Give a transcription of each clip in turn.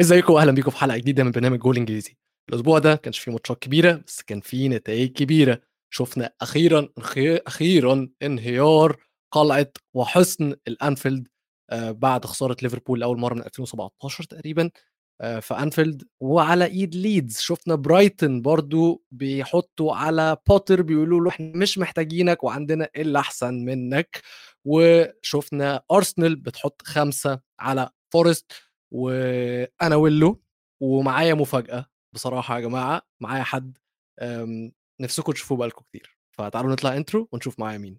ازيكم واهلا بيكم في حلقة جديدة من برنامج جول إنجليزي. الأسبوع ده ما كانش فيه ماتشات كبيرة بس كان فيه نتائج كبيرة. شفنا أخيرا أخيرا انهيار قلعة وحصن الأنفيلد آه، بعد خسارة ليفربول لأول مرة من 2017 تقريبا آه، في أنفيلد وعلى إيد ليدز. شفنا برايتن برضو بيحطوا على بوتر بيقولوا له إحنا مش محتاجينك وعندنا إلا أحسن منك. وشفنا أرسنال بتحط خمسة على فورست. وأنا ويلو ومعايا مفاجأة بصراحة يا جماعة معايا حد نفسكم تشوفوه بقالكم كتير. فتعالوا نطلع انترو ونشوف معايا مين.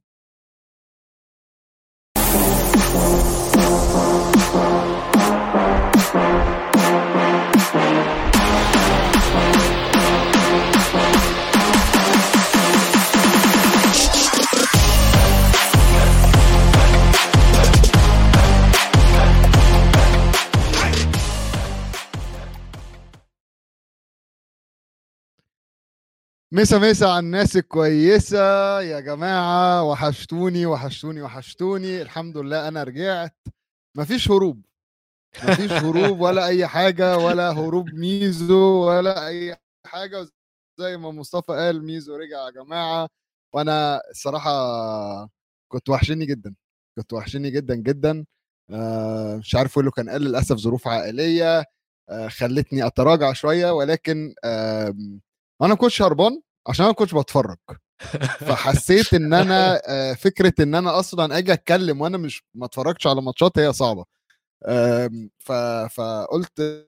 مسا مسا على الناس الكويسة. يا جماعة وحشتوني وحشتوني وحشتوني. الحمد لله أنا رجعت. مفيش هروب. مفيش هروب ولا أي حاجة ولا هروب ميزو ولا أي حاجة. زي ما مصطفى قال ميزو رجع يا جماعة. وأنا الصراحة كنت وحشني جدا. كنت وحشني جدا جدا. آه مش عارف أقول له كان قال للأسف ظروف عائلية آه خلتني أتراجع شوية. ولكن أنا كنتش هربان عشان أنا كنتش بتفرج. فحسيت إن أنا آه، فكرة إن أنا أصلا آجي أتكلم وأنا مش ما اتفرجتش على ماتشات هي صعبة. فقلت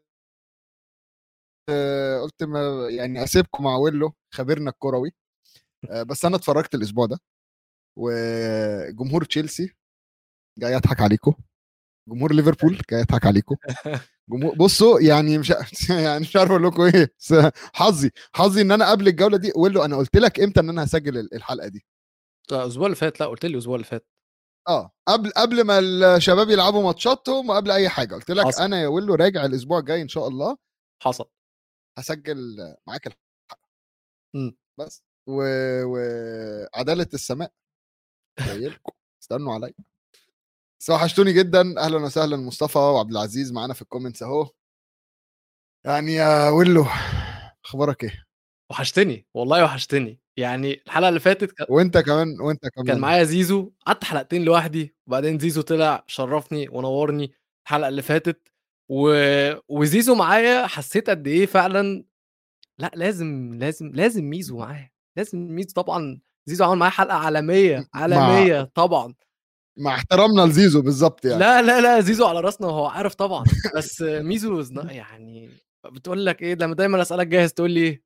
آه، قلت ما يعني أسيبكم مع ويلو خبيرنا الكروي. آه، بس أنا اتفرجت الأسبوع ده. وجمهور تشيلسي جاي يضحك عليكم جمهور ليفربول جاي يضحك عليكم بصوا يعني مش يعني مش عارف أقول لكم إيه. حظي حظي إن أنا قبل الجولة دي أقول له أنا قلت لك إمتى إن أنا هسجل الحلقة دي. الأسبوع اللي فات لا قلت لي الأسبوع اللي فات. آه. قبل قبل ما الشباب يلعبوا ماتشاتهم وقبل أي حاجة. قلت لك حصل. أنا يا ويلو راجع الأسبوع الجاي إن شاء الله. حصل. هسجل معاك الحلقة. امم. بس. و... وعدالة السماء. جاي لكم استنوا عليا. وحشتوني جدا. أهلا وسهلا مصطفى وعبد العزيز معانا في الكومنتس أهو. يعني يا ويلو أخبارك إيه؟ وحشتني والله وحشتني. يعني الحلقة اللي فاتت كان وأنت كمان وأنت كمان. كان معايا زيزو. قعدت حلقتين لوحدي وبعدين زيزو طلع شرفني ونورني الحلقة اللي فاتت. و... وزيزو معايا حسيت قد إيه فعلا لأ لازم لازم لازم ميزو معايا. لازم ميزو. طبعا زيزو عمل معايا حلقة عالمية عالمية مع... طبعا. مع احترامنا لزيزو بالظبط يعني. لا لا لا زيزو على راسنا وهو عارف طبعا. بس ميزو يعني بتقول لك إيه؟ لما دايما أسألك جاهز تقول لي إيه؟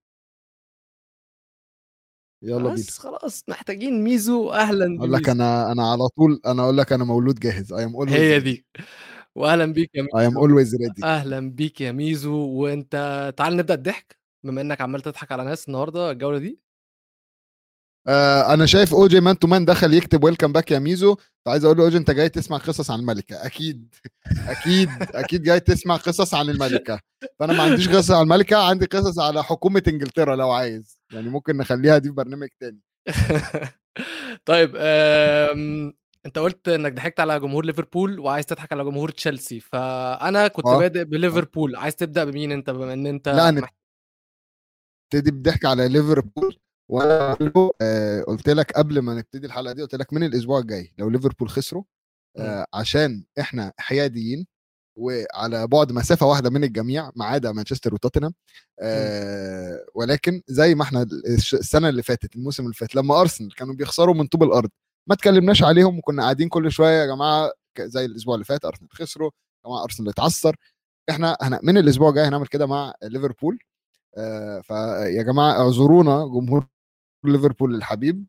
يلا بينا. بس خلاص محتاجين ميزو أهلا أقول لك أنا أنا على طول أنا أقول لك أنا مولود جاهز. I am ready. واهلا بيك يا ميزو I am always ready أهلا بيك يا ميزو. وأنت تعال نبدأ الضحك. بما إنك عمال تضحك على ناس النهارده الجولة دي. آه أنا شايف اوجي man to man دخل يكتب welcome back يا ميزو. فعايز أقول له اوجي أنت جاي تسمع قصص عن الملكة. أكيد. أكيد. أكيد جاي تسمع قصص عن الملكة. فأنا ما عنديش قصص عن الملكة عندي قصص على حكومة إنجلترا لو عايز. يعني ممكن نخليها دي في برنامج تاني. طيب أنت قلت إنك ضحكت على جمهور ليفربول وعايز تضحك على جمهور تشيلسي. فأنا كنت آه. بادئ بليفربول. عايز تبدأ بمين أنت؟ بما إن أنت لا نبتدي بضحك على ليفربول. وأنا آه قلت لك قبل ما نبتدي الحلقة دي قلت لك من الأسبوع الجاي لو ليفربول خسروا آه عشان إحنا حياديين وعلى بعد مسافة واحدة من الجميع ما عدا مانشستر وتوتنهام آه ولكن زي ما إحنا السنة اللي فاتت الموسم اللي فات لما أرسنال كانوا بيخسروا من طوب الأرض ما تكلمناش عليهم وكنا قاعدين كل شوية يا جماعة زي الأسبوع اللي فات أرسنال خسروا يا جماعة أرسنال اتعثر إحنا من الأسبوع الجاي هنعمل كده مع ليفربول آه فيا جماعة اعذرونا جمهور ليفربول الحبيب.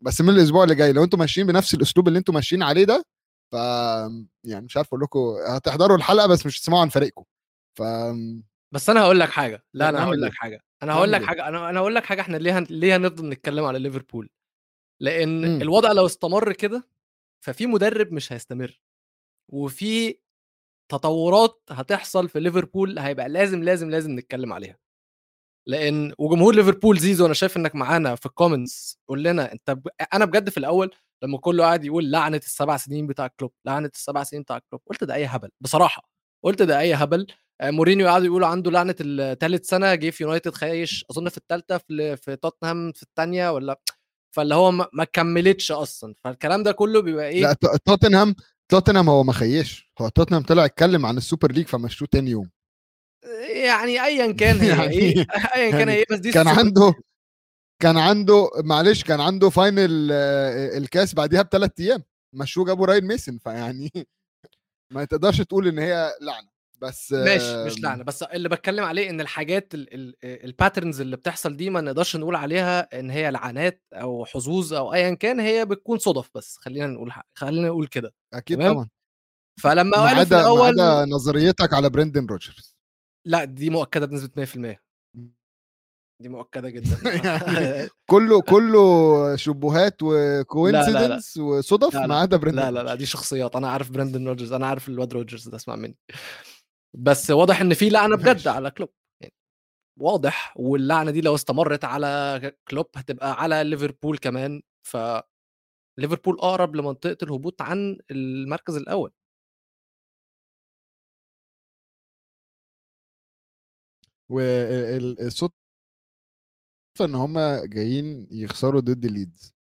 بس من الأسبوع اللي جاي لو أنتم ماشيين بنفس الأسلوب اللي أنتم ماشيين عليه ده ف يعني مش عارف أقول لكم هتحضروا الحلقة بس مش هتسمعوا عن فريقكم. ف بس أنا هقول لك حاجة. لا أنا هقول لك حاجة. أنا هقول لك حاجة. أنا أنا هقول لك حاجة. إحنا ليه ليه هنفضل نتكلم على ليفربول. لأن م. الوضع لو استمر كده ففي مدرب مش هيستمر. وفي تطورات هتحصل في ليفربول هيبقى لازم لازم لازم نتكلم عليها. لأن وجمهور ليفربول زيزو أنا شايف إنك معانا في الكومنتس قول لنا أنت ب... أنا بجد في الأول لما كله قاعد يقول لعنة السبع سنين بتاع كلوب لعنة السبع سنين بتاع كلوب قلت ده أي هبل بصراحة قلت ده أي هبل. آه، مورينيو قعدوا يقولوا عنده لعنة الثالث سنة جه في يونايتد ما مشيش أظن في الثالثه في في توتنهام في الثانية ولا فاللي هو ما كملتش أصلا. فالكلام ده كله بيبقى إيه؟ لا توتنهام توتنهام هو ما مشيش هو توتنهام طلع اتكلم عن السوبر ليج فمشوه تاني يوم. يعني ايا كان هي يعني إيه ايا كان يعني هي بس دي كان عنده كان عنده معلش كان عنده final الكاس بعديها بثلاث أيام. مشوه جابوا راين ميسن فيعني ما تقدرش تقول إن هي لعنة. بس ماشي مش لعنة. بس اللي بتكلم عليه إن الحاجات ال patterns اللي بتحصل دي ما نقدرش نقول عليها إن هي لعنات أو حظوظ أو ايا كان هي بتكون صدف بس. خلينا نقول خلينا نقول كده. أكيد؟ طبعا. فلما ما عدا ما عدا نظريتك على بريندن روجرز. لأ دي مؤكدة بنسبة 100% دي مؤكدة جدا يعني كله كله شبهات و coincidence وصدف ما عدا لا لا لا دي شخصيات. أنا عارف بريندن روجرز أنا عارف الواد روجرز ده اسمع مني. بس واضح إن في لعنة بجد على كلوب. يعني واضح واللعنة دي لو استمرت على كلوب هتبقى على ليفربول كمان. ف ليفربول أقرب لمنطقة الهبوط عن المركز الأول. والصوت إن هم جايين يخسروا ضد ليدز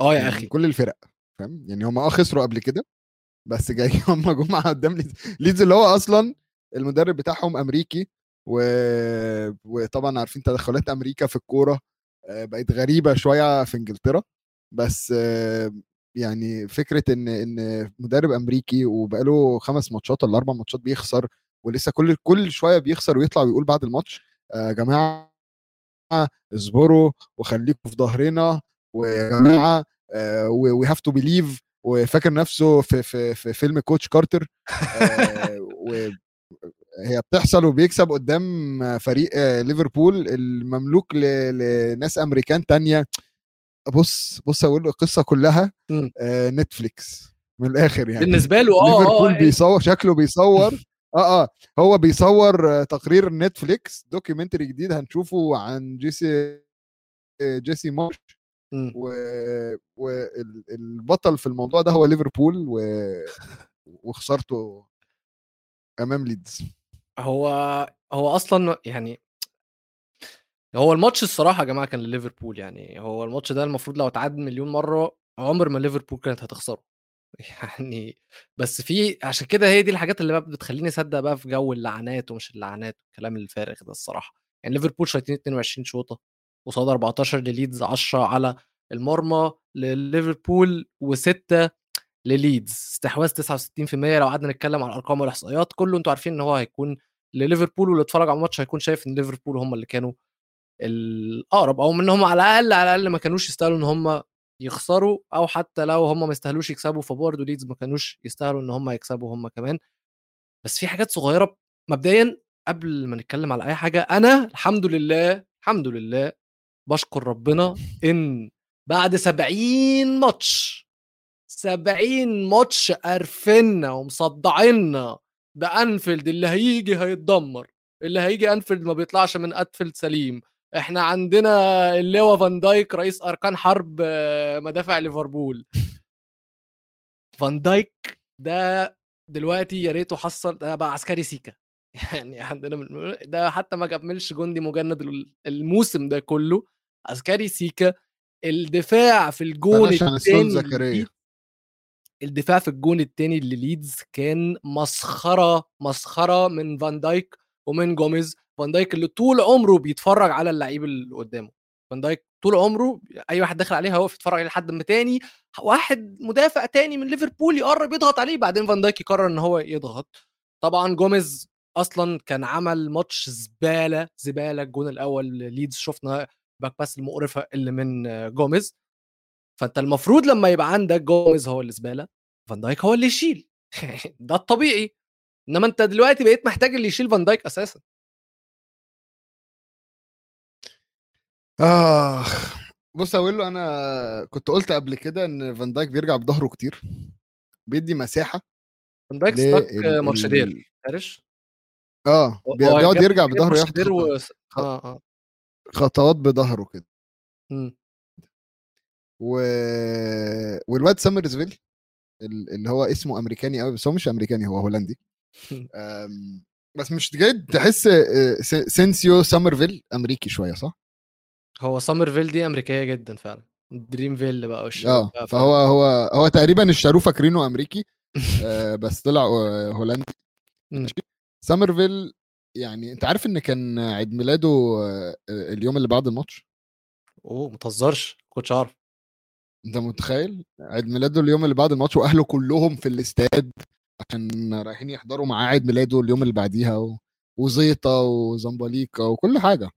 آه يا يعني أخي. كل الفرق فاهم؟ يعني هم آه خسروا قبل كده بس جاي هم جمعة قدام ليدز ليدز اللي هو أصلا المدرب بتاعهم أمريكي و... وطبعا عارفين تدخلات أمريكا في الكورة آه، بقت غريبة شوية في إنجلترا. بس آه، يعني فكرة إن إن مدرب أمريكي وبقاله خمس ماتشات ولا أربع ماتشات بيخسر ولسه كل كل شوية بيخسر ويطلع ويقول بعد الماتش آه، يا جماعة اصبروا وخليكم في ظهرنا ويا جماعة we have to believe وفاكر نفسه في في في فيلم Coach Carter وهي بتحصل وبيكسب قدام فريق ليفربول المملوك لناس أمريكان تانية. بص بص أقول القصة كلها نتفليكس من الآخر يعني. بالنسبة له آه ليفربول آه، بيصور شكله بيصور آه آه. هو بيصور تقرير نتفليكس documentary جديد هنشوفه عن جيسي جيسي مارش. والبطل في الموضوع ده هو ليفربول و... وخسارته أمام ليدز. هو هو أصلا يعني هو الماتش الصراحة يا جماعة كان لليفربول يعني هو الماتش ده المفروض لو اتعاد مليون مرة عمر ما ليفربول كانت هتخسره. يعني بس في عشان كده هي دي الحاجات اللي بقى بتخلّيني أصدّق بقى في جو اللعنات ومش اللعنات والكلام الفارغ ده الصراحة، يعني ليفربول شايطين 22 شوطة قصاد 14 لليدز 10 على المرمى لليفربول و6 لليدز، استحواذ 69% لو قعدنا نتكلم على الأرقام والإحصائيات كلّه أنتم عارفين إن هو هيكون لليفربول واللي اتفرّج على الماتش هيكون شايف إن ليفربول هم اللي كانوا الأقرب أو إن هم على الأقل، على الأقل ما كانوش يستاهلوا إن هم يخسروا أو حتى لو هم ما يستاهلوش يكسبوا فبرضه ليدز ما كانوش يستاهلوا إن هم يكسبوا هم كمان. بس في حاجات صغيرة مبدئيا قبل ما نتكلم على أي حاجة أنا الحمد لله الحمد لله بشكر ربنا إن بعد 70 ماتش 70 ماتش قرفنا ومصدعنا بأنفيلد اللي هيجي هيتدمر اللي هيجي أنفيلد ما بيطلعش من أنفيلد سليم. إحنا عندنا اللواء فان دايك رئيس أركان حرب آه، مدافع ليفربول. فان دايك ده دلوقتي يا ريته حصل ده بقى عسكري سيكا. يعني عندنا من ده حتى ما كملش جندي مجند الموسم ده كله. عسكري سيكا الدفاع في الجون الثاني الدفاع في الجون الثاني لليدز كان مسخرة مسخرة من فان دايك. ومن جوميز فان دايك اللي طول عمره بيتفرج على اللعيب اللي قدامه. فان دايك طول عمره أي واحد داخل عليه هيقف يتفرج عليه لحد ما تاني واحد مدافع تاني من ليفربول يقرب يضغط عليه بعدين فان دايك يقرر إن هو يضغط. طبعا جوميز أصلا كان عمل ماتش زبالة زبالة الجون الأول ليدز شفنا back pass المقرفة اللي من جوميز. فأنت المفروض لما يبقى عندك جوميز هو اللي زبالة فان دايك هو اللي يشيل. ده الطبيعي. إنما أنت دلوقتي بقيت محتاج اللي يشيل فان دايك أساسا. آخ. بص أقول له أنا كنت قلت قبل كده إن فان دايك بيرجع بظهره كتير. بيدي مساحة فان دايك ستاك مارشديل عارف؟ آه بيقعد يرجع بظهره ياخد و... آه آه. خطوات بظهره كده. إمم. و... والواد سامرزفيل اللي هو اسمه أمريكاني قوي بس هو مش أمريكاني هو هولندي. بس مش جد تحس آه، سينسيو سامرفيل أمريكي شوية صح؟ هو سامرفيل دي أمريكية جدا فعلا. دريم فيل بقى آه بقى فهو هو هو تقريبا اشتروه فاكرينه أمريكي آه، بس طلع آه، هولندي. سامرفيل يعني أنت عارف إن كان عيد ميلاده اليوم اللي بعد الماتش؟ أوه ما تهزرش كنتش عارف. أنت متخيل؟ عيد ميلاده اليوم اللي بعد الماتش وأهله كلهم في الاستاد. عشان رايحين يحضروا معاه عيد ميلاده اليوم اللي بعديها و... وزيطة وزمبليكا وكل حاجة.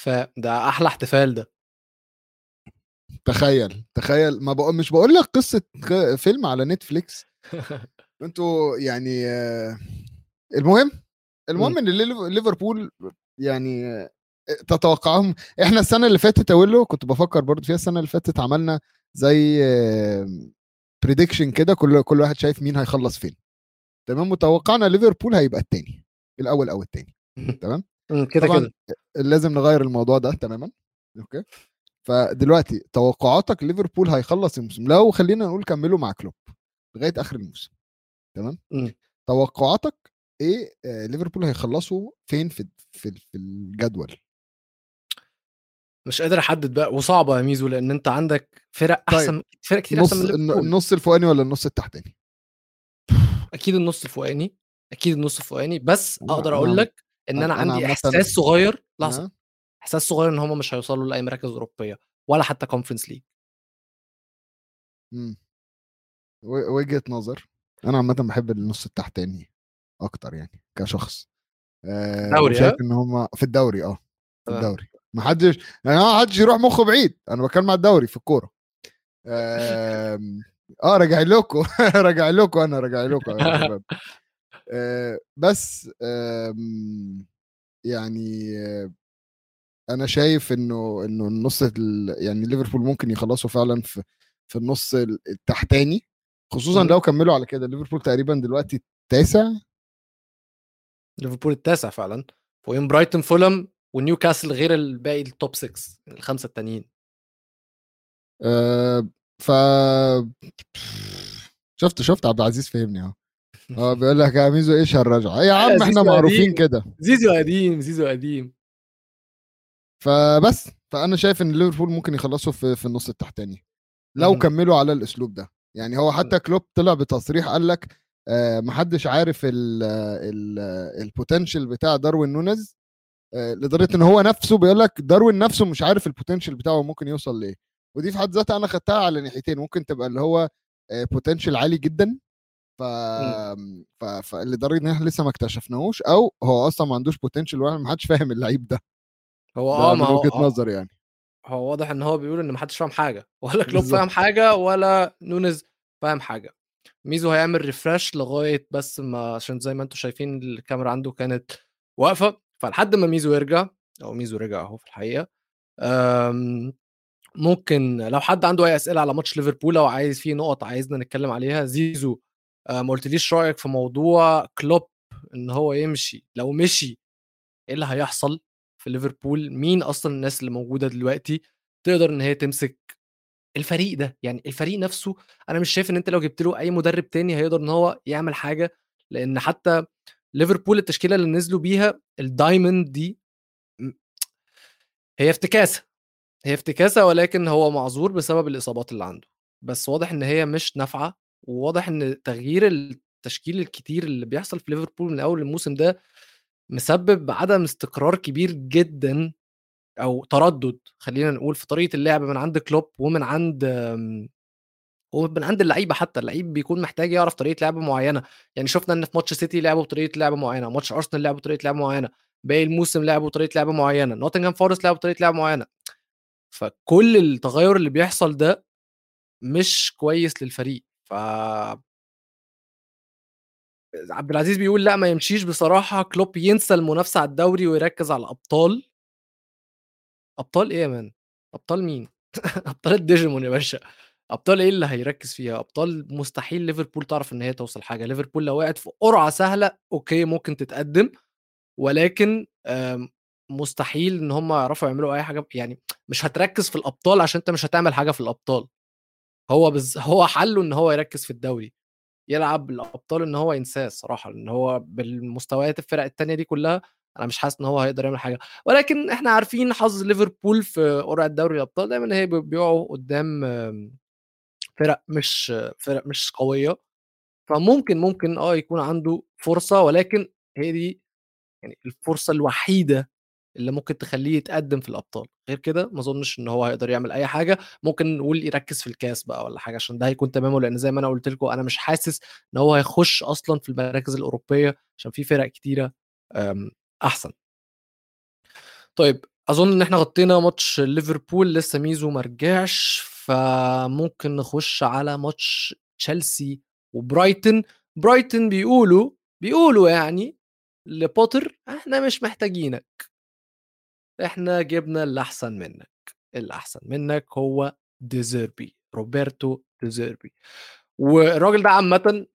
فده أحلى احتفال ده. تخيل تخيل ما بقول مش بقول لك قصة فيلم على نتفليكس. أنتوا يعني المهم المهم إن ليف- ليفربول يعني تتوقعهم إحنا السنة اللي فاتت أقول كنت بفكر برضو فيها السنة اللي فاتت عملنا زي prediction كده كل كل واحد شايف مين هيخلص فين. تمام؟ وتوقعنا ليفربول هيبقى الثاني الأول أو الثاني تمام؟ كده طبعا كده. لازم نغير الموضوع ده تماما okay؟ فدلوقتي توقعاتك ليفربول هيخلص الموسم لو خلينا نقول كملوا مع كلوب لغاية آخر الموسم تمام. توقعاتك إيه؟ آه، ليفربول هيخلصوا فين في في في الجدول؟ مش قادر أحدد بقى وصعبة يا ميزو لأن أنت عندك فرق طيب، أحسن فرق كتير نص احسن من النص الفوقاني ولا النص التحتاني؟ أكيد النص الفوقاني أكيد النص الفوقاني بس أقدر أقول لك إن أنا أنا عندي إحساس صغير لحظة آه، إحساس صغير إن هم مش هيوصلوا لأي مراكز أوروبية ولا حتى Conference League مم. و- وجهة نظر أنا عامه بحب النص التحتاني أكتر يعني كشخص آه، دوري، وشايف ها؟ إن هم في الدوري آه في. الدوري ما حدش يعني ما حدش يروح مخه بعيد أنا بتكلم على الدوري في الكورة آم، آه راجع لكم. راجع لكم أنا راجع لكم يا شباب. آه، بس آم، يعني أنا شايف إنه إنه النص ال- يعني ليفربول ممكن يخلصوا فعلا في في النص ال- التحتاني. خصوصا. لو كملوا على كده ليفربول تقريبا دلوقتي التاسع. ليفربول التاسع فعلا. فوقين برايتون فولم ونيوكاسل غير الباقي ال top 6 الخمسة التانيين. آه، ف شفت شفت عبد العزيز فهمني اهو آه بيقول لك يا ميزو إيش هالرجعة؟ يا عم عزيز إحنا. معروفين كده. زيزو قديم زيزو قديم. فبس فأنا شايف إن ليفربول ممكن يخلصوا في في النص التحتاني لو. كملوا على الأسلوب ده. يعني هو حتى كلوب طلع بتصريح قال لك آه محدش عارف ال potential بتاع داروين نونيز آه لدرجة إن هو نفسه بيقول لك داروين نفسه مش عارف ال potential بتاعه ممكن يوصل لإيه. ودي في حد ذاتها أنا خدتها على ناحيتين ممكن تبقى اللي هو potential عالي جدا ف... ف... فلدرجه إن إحنا لسه ما اكتشفناهوش أو هو أصلا ما عندوش potential ما حدش فاهم اللعيب ده. هو آه من ما هو وجهة آه، نظر يعني. هو واضح إن هو بيقول إن محدش فاهم حاجة ولا كلوب. فاهم حاجة ولا نونز فاهم حاجة. ميزو هيعمل refresh لغاية بس ما عشان زي ما أنتم شايفين الكاميرا عنده كانت واقفة. فلحد ما ميزو يرجع أو ميزو رجع أهو في الحقيقة أم، ممكن لو حد عنده أي أسئلة على ماتش ليفربول أو عايز فيه نقط عايزنا نتكلم عليها زيزو آه، ما قلتليش رأيك في موضوع كلوب إن هو يمشي لو مشي إيه اللي هيحصل في ليفربول؟ مين أصلا الناس اللي موجودة دلوقتي تقدر إن هي تمسك الفريق ده؟ يعني الفريق نفسه أنا مش شايف إن أنت لو جبت له أي مدرب تاني هيقدر إن هو يعمل حاجة لأن حتى ليفربول التشكيلة اللي نزلوا بيها الدايموند دي هي افتكاسة. هي افتكاسة ولكن هو معذور بسبب الإصابات اللي عنده. بس واضح إن هي مش نافعة وواضح إن تغيير التشكيل الكتير اللي بيحصل في ليفربول من أول الموسم ده مسبب عدم استقرار كبير جدا أو تردد خلينا نقول في طريقة اللعب من عند كلوب ومن عند ومن عند اللعيبة حتى. اللعيب بيكون محتاج يعرف طريقة لعب معينة. يعني شفنا إن في ماتش سيتي لعبوا بطريقة لعب معينة ماتش أرسنال لعبوا بطريقة لعب معينة باقي الموسم لعبوا بطريقة لعب معينة نوتنغهام فورست لعبوا بطريقة لعب معينة. فكل التغير اللي بيحصل ده مش كويس للفريق. ف عبد العزيز بيقول لا ما يمشيش بصراحة. كلوب ينسى المنافسة على الدوري ويركز على الأبطال. أبطال إيه يا man؟ أبطال مين؟ أبطال الديجيمون يا باشا. أبطال إيه اللي هيركز فيها؟ أبطال مستحيل ليفربول تعرف إن هي توصل حاجة. ليفربول لو وقعت في قرعة سهلة okay ممكن تتقدم. ولكن مستحيل إن هم يعرفوا يعملوا أي حاجة يعني مش هتركز في الأبطال عشان أنت مش هتعمل حاجة في الأبطال. هو بز... هو حله إن هو يركز في الدوري يلعب الأبطال إن هو ينساه الصراحة لأن هو بالمستويات الفرق التانية دي كلها أنا مش حاسس إن هو هيقدر يعمل حاجة. ولكن إحنا عارفين حظ ليفربول في قرعه دوري الأبطال دايما هي بيقعوا قدام فرق مش فرق مش قوية. فممكن ممكن آه يكون عنده فرصة ولكن هي دي يعني الفرصة الوحيدة اللي ممكن تخليه يتقدم في الأبطال. غير كده ما أظنش إن هو هيقدر يعمل أي حاجة. ممكن نقول يركز في الكاس بقى ولا حاجة عشان ده هيكون تمامه لأن زي ما أنا قلت لكم أنا مش حاسس إن هو هيخش أصلا في المراكز الأوروبية عشان في فرق كتيرة أحسن. طيب أظن إن إحنا غطينا ماتش ليفربول لسه ميزو ما رجعش فممكن نخش على ماتش تشيلسي وبرايتن. برايتن بيقولوا بيقولوا يعني لبوتر إحنا مش محتاجينك. إحنا جبنا اللي أحسن منك الاحسن منك هو ديزيربي روبرتو ديزيربي. والراجل ده عامه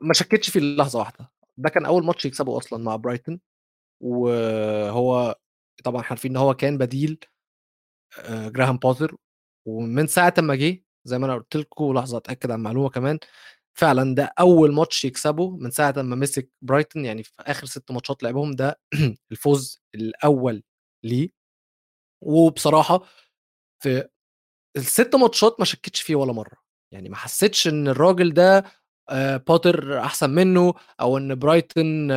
ما شكتش فيه لحظة واحدة. ده كان أول ماتش يكسبه أصلا مع برايتن وهو طبعا عارفين إن هو كان بديل جراهام بوتر. ومن ساعة ما جه زي ما أنا قلت لكم لحظة أتأكد عن معلومه كمان فعلا ده أول ماتش يكسبه من ساعة ما مسك برايتون. يعني في آخر ست ماتشات لعبهم ده الفوز الأول ليه. وبصراحة في الست ماتشات ما شكتش فيه ولا مرة. يعني ما حسيتش إن الراجل ده بوتر أحسن منه أو إن برايتون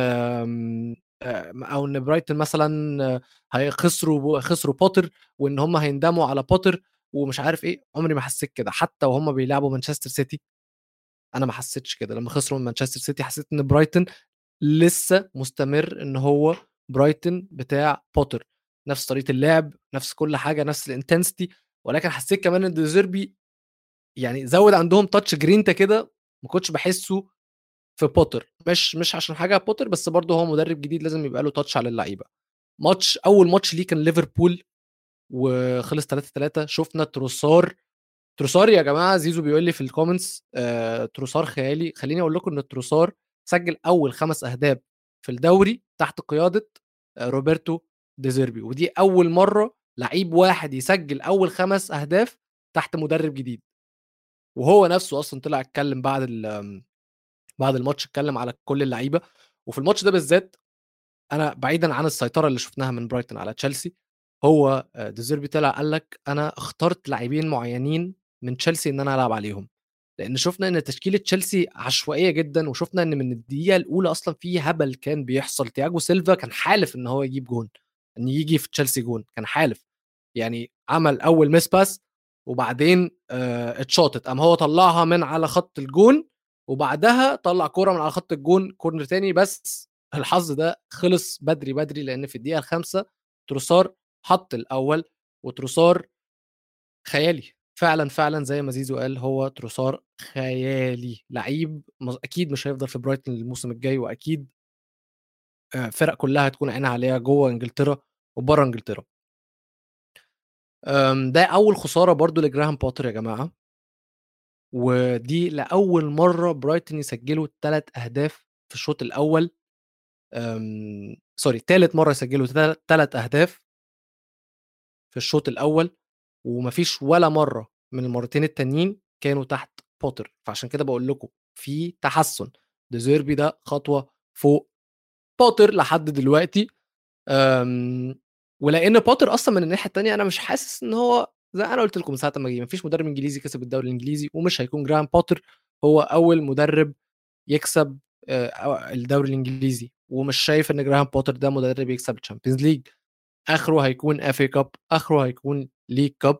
أو إن برايتون مثلا هيخسروا خسروا بوتر وإن هم هيندموا على بوتر ومش عارف إيه. عمري ما حسيت كده. حتى وهم بيلعبوا مانشستر سيتي أنا ما حسيتش كده. لما خسروا من مانشستر سيتي حسيت إن برايتون لسه مستمر إن هو برايتون بتاع بوتر نفس طريقة اللعب نفس كل حاجة نفس ال intensity ولكن حسيت كمان إن ديزيربي يعني زود عندهم touch جرينتا كده ما كنتش بحسه في بوتر. مش مش عشان حاجة بوتر بس برضه هو مدرب جديد لازم يبقى له touch على اللعيبة. ماتش أول ماتش ليه كان ليفربول وخلص 3 3 شفنا تروسار. تروسار يا جماعة زيزو بيقول لي في ال comments آه تروسار خيالي. خليني أقول لكم إن تروسار سجل أول خمس أهداف في الدوري تحت قيادة آه روبرتو ديزيربي ودي أول مرة لعيب واحد يسجل أول خمس أهداف تحت مدرب جديد. وهو نفسه أصلا طلع اتكلم بعد بعد الماتش اتكلم على كل اللعيبة. وفي الماتش ده بالذات أنا بعيدا عن السيطرة اللي شفناها من برايتون على تشيلسي هو ديزيربي طلع قال لك أنا اخترت لاعبين معينين من تشيلسي إن أنا ألعب عليهم. لأن شفنا إن تشكيلة تشيلسي عشوائية جدا وشفنا إن من الدقيقة الأولى أصلا في هبل كان بيحصل. تياجو سيلفا كان حالف إن هو يجيب جون. إن يجي في تشيلسي جون كان حالف. يعني عمل أول miss pass وبعدين آه اتشاطت. قام هو طلعها من على خط الجون وبعدها طلع كورة من على خط الجون corner تاني. بس الحظ ده خلص بدري بدري لأن في الدقيقة الخامسة تروسار حط الأول وتروسار خيالي. فعلا فعلا زي ما زيزو قال هو تروسار خيالي. لعيب أكيد مش هيفضل في برايتون الموسم الجاي وأكيد فرق كلها هتكون عينها عليها جوه إنجلترا وبره إنجلترا. ده أول خسارة برضو لجراهام بوتر يا جماعة. ودي لأول مرة برايتون يسجلوا ثلاث أهداف في الشوط الأول. sorry ثالث مرة يسجلوا ثلاث أهداف في الشوط الأول. ومفيش ولا مرة من المرتين التانيين كانوا تحت بوتر فعشان كده بقول لكم في تحسن. ديزيربي ده خطوة فوق بوتر لحد دلوقتي ولأن بوتر أصلا من الناحية الثانية أنا مش حاسس إن هو زي أنا قلت لكم ساعة ما جه مفيش مدرب إنجليزي كسب الدوري الإنجليزي ومش هيكون جراهام بوتر هو أول مدرب يكسب الدوري الإنجليزي ومش شايف إن جراهام بوتر ده مدرب يكسب ال Champions League آخره هيكون FA Cup آخره هيكون League Cup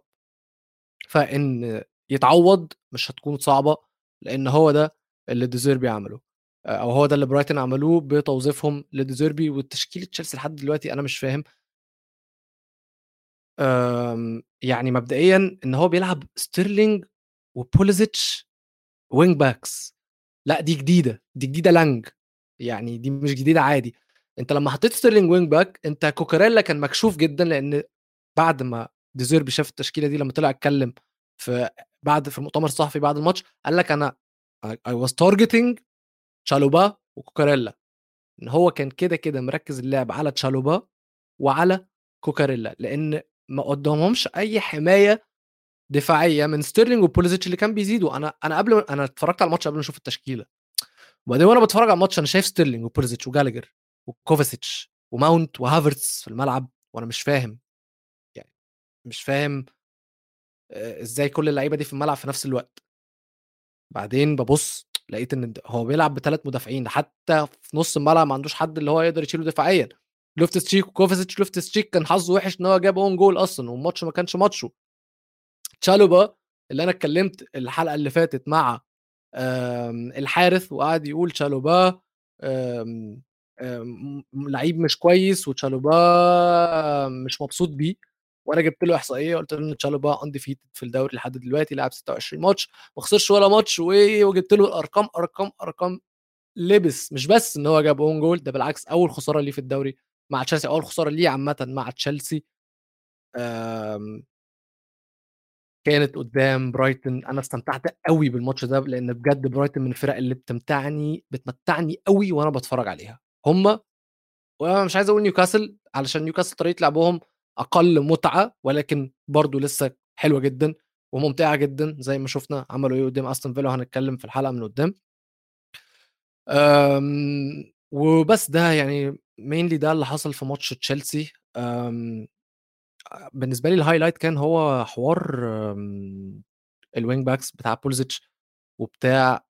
فإن يتعوض مش هتكون صعبة لأن هو ده اللي ديزيربي عمله أو هو ده اللي برايتون عملوه بتوظيفهم لديزيربي والتشكيلة تشيلسي لحد دلوقتي أنا مش فاهم. يعني مبدئيا إن هو بيلعب ستيرلينج وبوليزيتش wing backs لأ دي جديدة دي جديدة لانج. يعني دي مش جديدة عادي. أنت لما حطيت ستيرلينج wing back أنت كوكاريلا كان مكشوف جدا لأن بعد ما ديزيربي شاف التشكيلة دي لما طلع اتكلم في بعد في المؤتمر الصحفي بعد الماتش قال لك أنا I was targeting تشالوبا وكوكاريلا. إن هو كان كده كده مركز اللعب على تشالوبا وعلى كوكاريلا لأن ما قدامهمش أي حماية دفاعية من ستيرلينج وبوليزيتش اللي كان بيزيدوا أنا أنا قبل أنا اتفرجت على الماتش قبل ما أشوف التشكيلة. وبعدين وأنا بتفرج على الماتش أنا شايف ستيرلينج وبوليزيتش وجالجر وكوفاسيتش وماونت وهافرتس في الملعب وأنا مش فاهم. يعني مش فاهم إزاي كل اللعيبة دي في الملعب في نفس الوقت. بعدين ببص لقيت إن هو بيلعب بثلاث مدافعين حتى في نص الملعب ما عندوش حد اللي هو يقدر يشيله دفاعيا. لوفتس تشيك وكوفاسيتش لوفتس تشيك كان حظه وحش إن هو جاب own goal أصلا والماتش ما كانش ماتشه. تشالوبا اللي أنا اتكلمت الحلقة اللي فاتت مع الحارث وقعد يقول تشالوبا لعيب مش كويس وتشالوبا مش مبسوط بيه. وأنا جبت له احصائيه قلت له ان تشالوبا undefeated في الدوري لحد دلوقتي لعب 26 ماتش ما خسرش ولا ماتش وجبت له الأرقام أرقام أرقام لأ بس مش بس إن هو جاب own goal ده بالعكس أول خسارة ليه في الدوري مع تشيلسي أول خسارة ليه عامة مع تشيلسي. كانت قدام برايتن. أنا استمتعت قوي بالماتش ده لأن بجد برايتن من الفرق اللي بتمتعني بتمتعني قوي وأنا بتفرج عليها. هم وأنا مش عايز أقول نيوكاسل علشان نيوكاسل طريقة لعبهم أقل متعة ولكن برضو لسه حلوة جدا وممتعة جدا زي ما شفنا عملوا إيه قدام استون فيلا وهنتكلم في الحلقة من قدام. وبس ده يعني mainly ده اللي حصل في ماتش تشيلسي. بالنسبة لي ال highlight كان هو حوار ال wing backs بتاع بوليسيتش وبتاع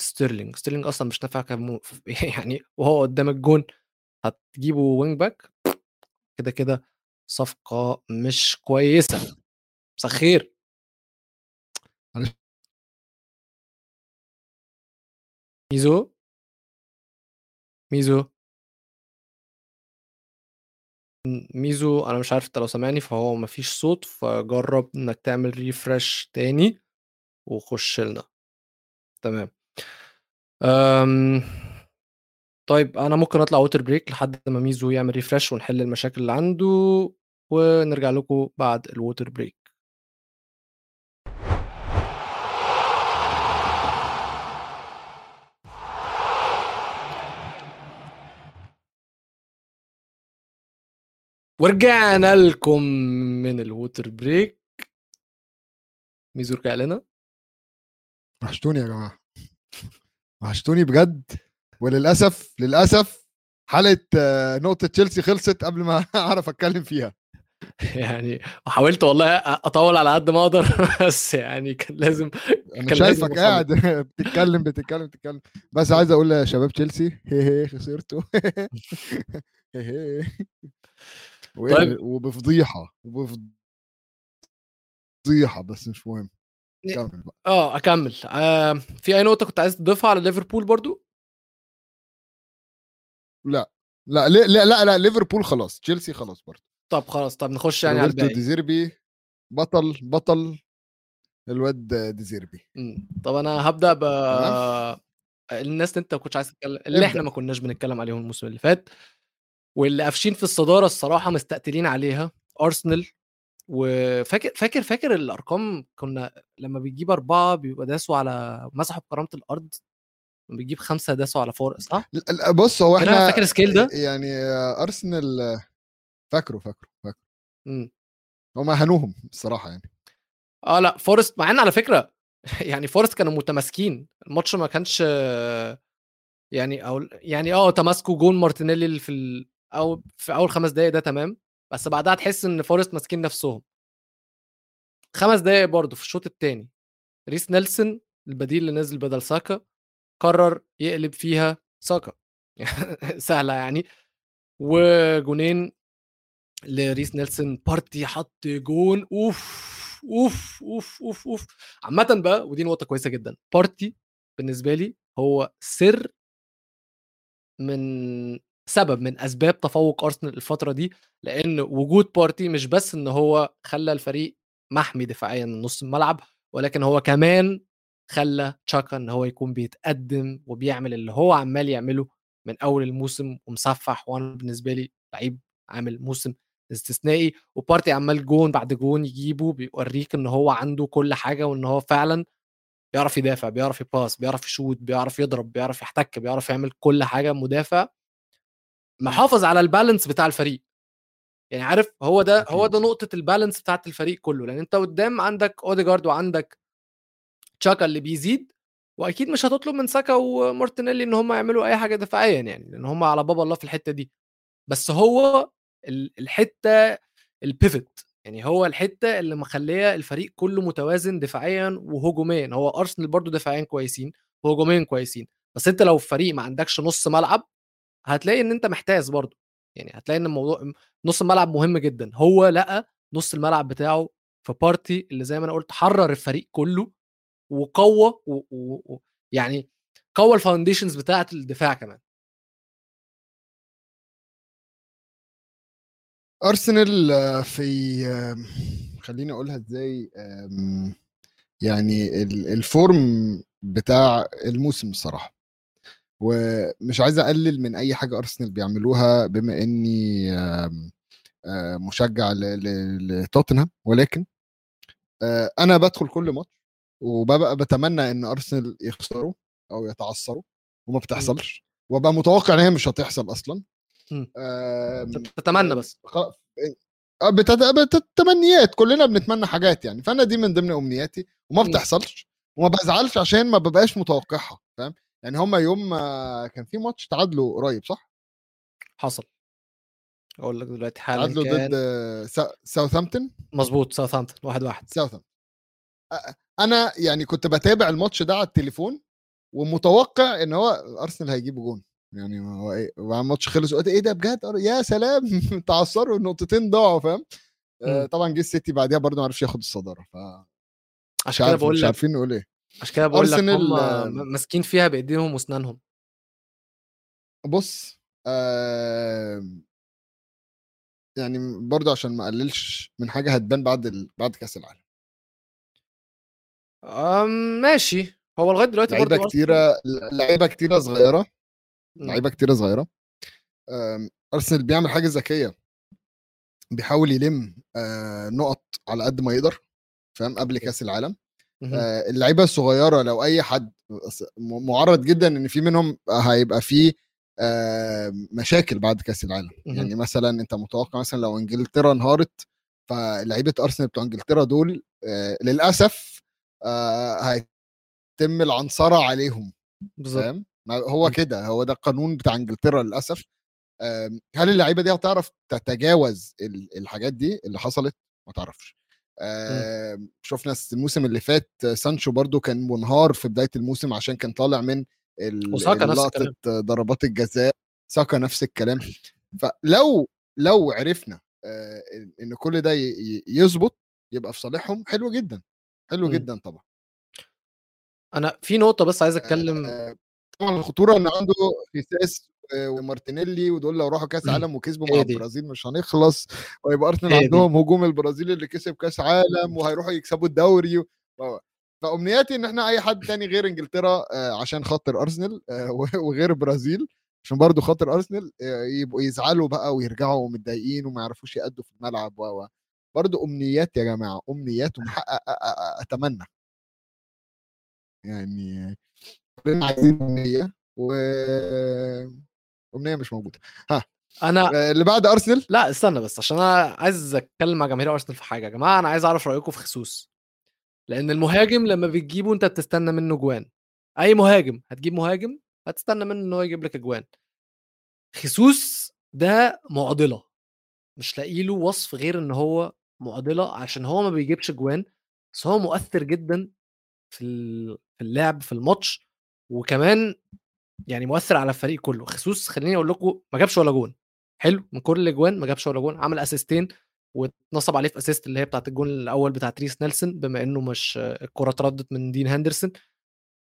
ستيرلينج ستيرلينج أصلا مش نافع يعني وهو قدام الجون هتجيبه wing back كده كده صفقة مش كويسة. مساء الخير ميزو؟ ميزو؟ ميزو أنا مش عارف أنت لو سامعني فهو مفيش صوت فجرب إنك تعمل refresh تاني وخش لنا. تمام. أم... طيب أنا ممكن أطلع water break لحد ما ميزو يعمل refresh ونحل المشاكل اللي عنده ونرجع لكم بعد ال water break ورجعنا لكم من ال water break ميزو رجع لنا. وحشتوني يا جماعة. وحشتوني بجد. وللأسف للأسف حلقه نقطة تشيلسي خلصت قبل ما أعرف أتكلم فيها. يعني وحاولت والله أطول على قد ما أقدر بس يعني كان لازم أنا كان شايفك لازم قاعد بتتكلم بتتكلم بتتكلم. بس عايز أقول يا شباب تشيلسي هي هي خسرتوا. طيب. وبفضيحة وبفضيحة بس مش مهم. آه أكمل. آه في أي نقطة كنت عايز تضيفها على ليفربول برضو؟ لا لا لا لا لا, لا ليفربول خلاص تشيلسي خلاص برضه طب خلاص طب نخش يعني على الباقي ديزيربي بطل بطل الواد ديزيربي. طب أنا هبدأ ب. الناس اللي أنت ما كنتش عايز تتكلم اللي إحنا ابدأ. ما كناش بنتكلم عليهم الموسم اللي فات واللي قافشين في الصدارة الصراحة مستقتلين عليها أرسنال وفاكر فاكر فاكر الأرقام كنا لما بيجيب أربعة بيبقى داسوا على مسحوا بكرامة الأرض لما بيجيب خمسة داسوا على فور صح؟ لا- بص هو إحنا فاكر السكيل ده؟ يعني ارسنال فاكره فاكره فاكره. مم. هم هنوهم الصراحة يعني. آه لأ فورست مع إن على فكرة يعني فورست كانوا متماسكين. الماتش ما كانش يعني أو يعني آه تماسكوا جون مارتينيلي في ال... أو في أول خمس دقايق ده تمام. بس بعدها تحس إن فورست ماسكين نفسهم. خمس دقايق برضه في الشوط الثاني ريس نيلسون البديل اللي نزل بدل ساكا. قرر يقلب فيها ساكا سهلة يعني. وجونين لريس نيلسون بارتي حط جون. أوف أوف أوف أوف أوف. عامة بقى ودي نقطة كويسة جدا. بارتي بالنسبة لي هو سر من سبب من أسباب تفوق أرسنال الفترة دي. لأن وجود بارتي مش بس إن هو خلى الفريق محمي دفاعيا من نص الملعب ولكن هو كمان خلى تشاكا إن هو يكون بيتقدم وبيعمل اللي هو عمال يعمله من أول الموسم ومسفح وأنا بالنسبة لي لعيب عامل موسم استثنائي وبارتي عمال جون بعد جون يجيبه بيوريك إن هو عنده كل حاجة وإن هو فعلا بيعرف يدافع بيعرف يباس بيعرف يشوت بيعرف يضرب بيعرف يحتك بيعرف يعمل كل حاجة مدافع محافظ على ال balance بتاع الفريق يعني عارف هو ده هو. ده نقطة ال balance بتاعت الفريق كله لأن أنت قدام عندك اوديجارد وعندك تشاكا اللي بيزيد وأكيد مش هتطلب من ساكا ومارتينيلي إن هم يعملوا أي حاجة دفاعيا يعني لأن هم على باب الله في الحتة دي. بس هو ال- الحتة ال pivot يعني هو الحتة اللي مخلية الفريق كله متوازن دفاعيا وهجوميا. هو أرسنال برضو دفاعيا كويسين وهجوميا كويسين. بس أنت لو فريق ما عندكش نص ملعب هتلاقي إن أنت محتاج برضو. يعني هتلاقي إن الموضوع نص الملعب مهم جدا. هو لقى نص الملعب بتاعه في بارتي اللي زي ما أنا قلت حرر الفريق كله وقوى و... و... يعني قوى ال foundations بتاعة الدفاع كمان. أرسنال آه، في خليني أقولها إزاي يعني ال- ال form بتاع الموسم الصراحة. ومش عايز أقلل من أي حاجة أرسنال بيعملوها بما إني آه، مشجع لتوتنهام ولكن آه، أنا بدخل كل ماتش وببقى بتمنى إن أرسنال يخسروا أو يتعثروا وما بتحصلش وأبقى متوقع إن هي مش هتحصل أصلا. مم. آم، تتمنى بس. آه، بتت- بتتمنيات كلنا بنتمنى حاجات يعني فأنا دي من ضمن أمنياتي وما. بتحصلش وما بزعلش عشان ما ببقاش متوقعها فاهم؟ يعني هما يوم كان في ماتش تعادلوا قريب صح؟ حصل. أقول لك دلوقتي حالا تعادلوا ضد سا- ساوثهامبتون مظبوط ساوثهامبتون واحد واحد. ساوثهامبتون أ- أنا يعني كنت بتابع الماتش ده على التليفون ومتوقع إن هو أرسنال هيجيبوا جون. يعني هو إيه وبعد الماتش خلص قلت إيه ده بجد؟ يا سلام! تعثروا النقطتين ضاعوا فاهم؟ آه، مم. طبعا جه السيتي بعديها برضه ما عرفش ياخد الصدارة ف مش عشان كده بقول مش لك عارفين نقول إيه. عشان كده بقول لك هم ماسكين فيها بإيديهم وأسنانهم. بص آه يعني برضه عشان ما أقللش من حاجة هتبان بعد ال... بعد كأس العالم. ماشي. هو لغاية دلوقتي لعيبة كتيرة لعيبة كتيرة صغيرة. لعيبة كتيرة صغيرة. أرسنال بيعمل حاجة ذكية. بيحاول يلم آه نقط على قد ما يقدر فاهم قبل كأس العالم. آه، اللعيبة الصغيرة لو أي حد معرض جدا إن في منهم هيبقى فيه آه، مشاكل بعد كأس العالم. يعني مثلا أنت متوقع مثلا لو إنجلترا انهارت فلعيبة أرسنال بتوع إنجلترا دول آه، للأسف آه، هيتم العنصرة عليهم بالظبط هو. كده هو ده القانون بتاع إنجلترا للأسف. آم، هل اللعيبة دي هتعرف تتجاوز ال- الحاجات دي اللي حصلت؟ ما تعرفش. آم، شفنا الموسم اللي فات سانشو برضو كان منهار في بداية الموسم عشان كان طالع من لقطه. ضربات الجزاء. ساكا نفس الكلام. فلو لو عرفنا آه، إن كل ده يظبط يبقى في صالحهم حلو جدا. حلو مم. جدا طبعا أنا في نقطة بس عايز أتكلم آه، طبعا الخطورة إن عنده خيساس ومارتينيلي ودول لو راحوا كأس عالم وكسبوا مع. البرازيل مش هنخلص ويبقى أرسنال. عندهم هجوم البرازيل اللي كسب كأس عالم وهيروحوا يكسبوا الدوري و... فأمنياتي إن إحنا أي حد تاني غير إنجلترا عشان خاطر أرسنال وغير البرازيل عشان برضو خاطر أرسنال يبقوا يزعلوا بقى ويرجعوا متضايقين وما يعرفوش يأدوا في الملعب و برضو أمنيات يا جماعة أمنيات ومحقق أتمنى. يعني كلنا عايزين أمنية و أمنية مش موجودة. أنا آه، اللي بعد أرسنال؟ لا استنى بس عشان أنا عايز أتكلم مع جماهير أرسنال في حاجة يا جماعة أنا عايز أعرف رأيكم في خصوص. لأن المهاجم لما بتجيبه أنت بتستنى منه جوان. أي مهاجم هتجيب مهاجم هتستنى منه إن هو يجيب لك أجوان. خيسوس ده معضلة. مش لاقي له وصف غير إن هو معضله عشان هو ما بيجيبش جوان بس هو مؤثر جدا في ال- في اللعب في الماتش وكمان يعني مؤثر على الفريق كله. خيسوس خليني أقول لكم ما جابش ولا جون. حلو من كل الاجوان ما جابش ولا جون عمل اسيستين واتنصب عليه في assist اللي هي بتاعت الجون الأول بتاع ريس نيلسون بما إنه مش الكرة اتردت من دين هندرسون.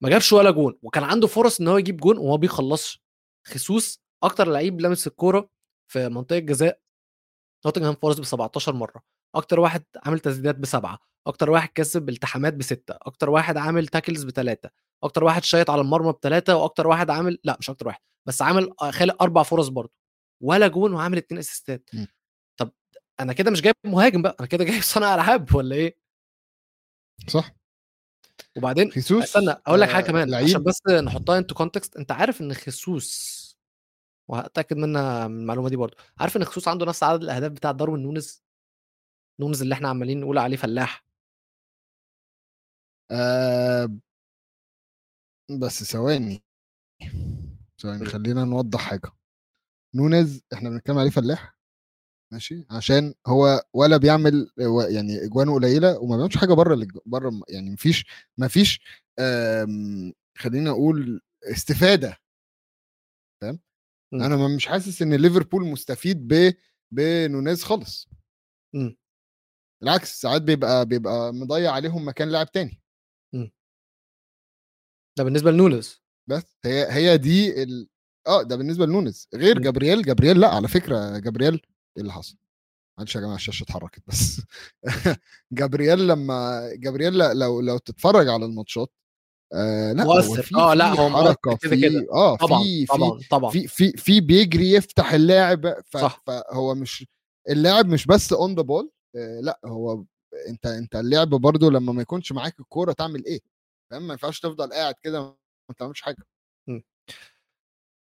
ما جابش ولا جون وكان عنده فرص إن هو يجيب جون وما بيخلصش. خيسوس أكتر لعيب لمس الكورة في منطقة جزاء نوتنغهام فورست ب 17 مرة. أكتر واحد عامل تسديدات بسبعة أكتر واحد كسب التحامات بستة أكتر واحد عامل tackles بثلاثه أكتر واحد شايط على المرمى بثلاثه وأكتر واحد عامل لا مش أكتر واحد بس عامل خالق أربع فرص برضه ولا جون وعامل اتنين اسيستات مم. طب أنا كده مش جايب مهاجم بقى أنا كده جايب صانع ألعاب ولا إيه؟ صح. وبعدين خيسوس استنى أقول لك حاجة آه، كمان لعيب. عشان بس نحطها into context أنت عارف إن خيسوس وهتأكد منها من المعلومة دي برضه عارف إن خيسوس عنده نفس عدد الأهداف بتاع داروين نونز نونز اللي إحنا عمالين نقول عليه فلاح. آه بس ثواني ثواني خلينا نوضح حاجة. نونز إحنا بنتكلم عليه فلاح؟ ماشي عشان هو ولا بيعمل يعني أجوانه قليلة وما بيعملش حاجة بره بره يعني مفيش مفيش خلينا أقول استفادة. فاهم أنا مش حاسس إن ليفربول مستفيد ب بنونيز خالص. م. بالعكس ساعات بيبقى بيبقى مضيع عليهم مكان لاعب تاني م. ده بالنسبة لنونز بس هي هي دي ال... آه ده بالنسبة لنونز غير م. جابرييل جابرييل لأ على فكرة جابرييل إيه اللي حصل؟ معلش يا جماعة الشاشة اتحركت بس جابرييل لما جابرييل لو لو تتفرج على الماتشات آه لأ مؤثر آه لأ هو حركة كده كده آه طبعا في طبعا طبعا في في في بيجري يفتح اللعب. فهو مش اللاعب مش بس on the ball لأ هو أنت أنت اللعب برضو لما ما يكونش معاك الكورة تعمل إيه؟ فاهم؟ ما ينفعش تفضل قاعد كده ما تعملش حاجة.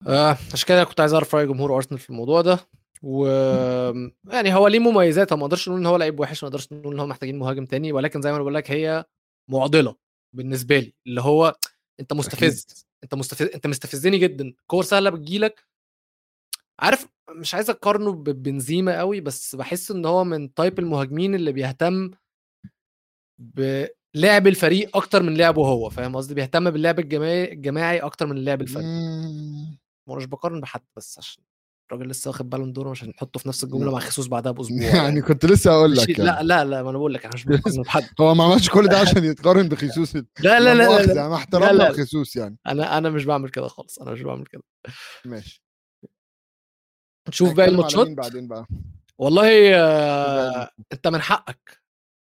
آه عشان كده كنت عايز أعرف رأي جمهور أرسنال في الموضوع ده و يعني هو ليه مميزات ما أقدرش نقول إن هو لعيب وحش ما نقدرش نقول إن هو محتاجين مهاجم تاني ولكن زي ما أنا بقول لك هي معضلة بالنسبة لي اللي هو أنت مستفز أنت مستفز أنت مستفزني جدا كور سهلة بتجيلك عارف مش عايز أقارنه ببنزيما قوي بس بحس إن هو من type المهاجمين اللي بيهتم بلعب الفريق أكتر من لعبه هو فاهم قصدي؟ بيهتم باللعب الجماعي الجماعي أكتر من اللعب الفردي مش بقارن بحد بس عشان الراجل لسه واخد بالون دور عشان نحطه في نفس الجملة مع خصوص بعدها بأسبوع يعني كنت لسه أقول لك يعني. لا لا لا ما أنا بقول لك أنا مش بقارن بحد. هو ما عملش كل ده عشان يتقارن بخصوص لا لا لا لا لا. مع احترامنا بخصوص يعني. أنا أنا مش بعمل كده خالص أنا مش بعمل كده. ماشي. نشوف باقي الماتشات؟ بعدين بقى؟ والله آه انت من حقك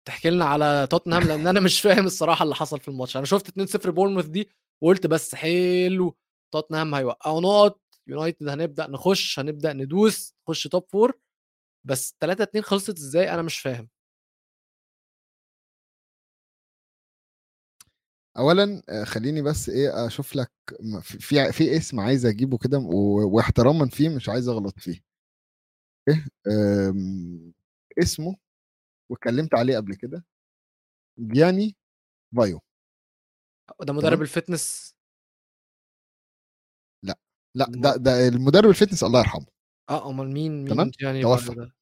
تحكي لنا على توتنهام لأن أنا مش فاهم الصراحة اللي حصل في الماتش. أنا شفت 2-0 بورنموث دي وقلت بس حلو توتنهام هيوقعوا نقط يونايتد هنبدأ نخش هنبدأ ندوس نخش top four بس 3 2 خلصت إزاي أنا مش فاهم. اولا خليني بس إيه أشوف لك في في اسم عايز أجيبه كده واحتراما فيه مش عايز أغلط فيه. إيه اسمه واتكلمت عليه قبل كده جياني فيو. ده مدرب ال fitness؟ لا لا ده ده المدرب ال fitness الله يرحمه. آه أمال مين مين يعني توفى. ده؟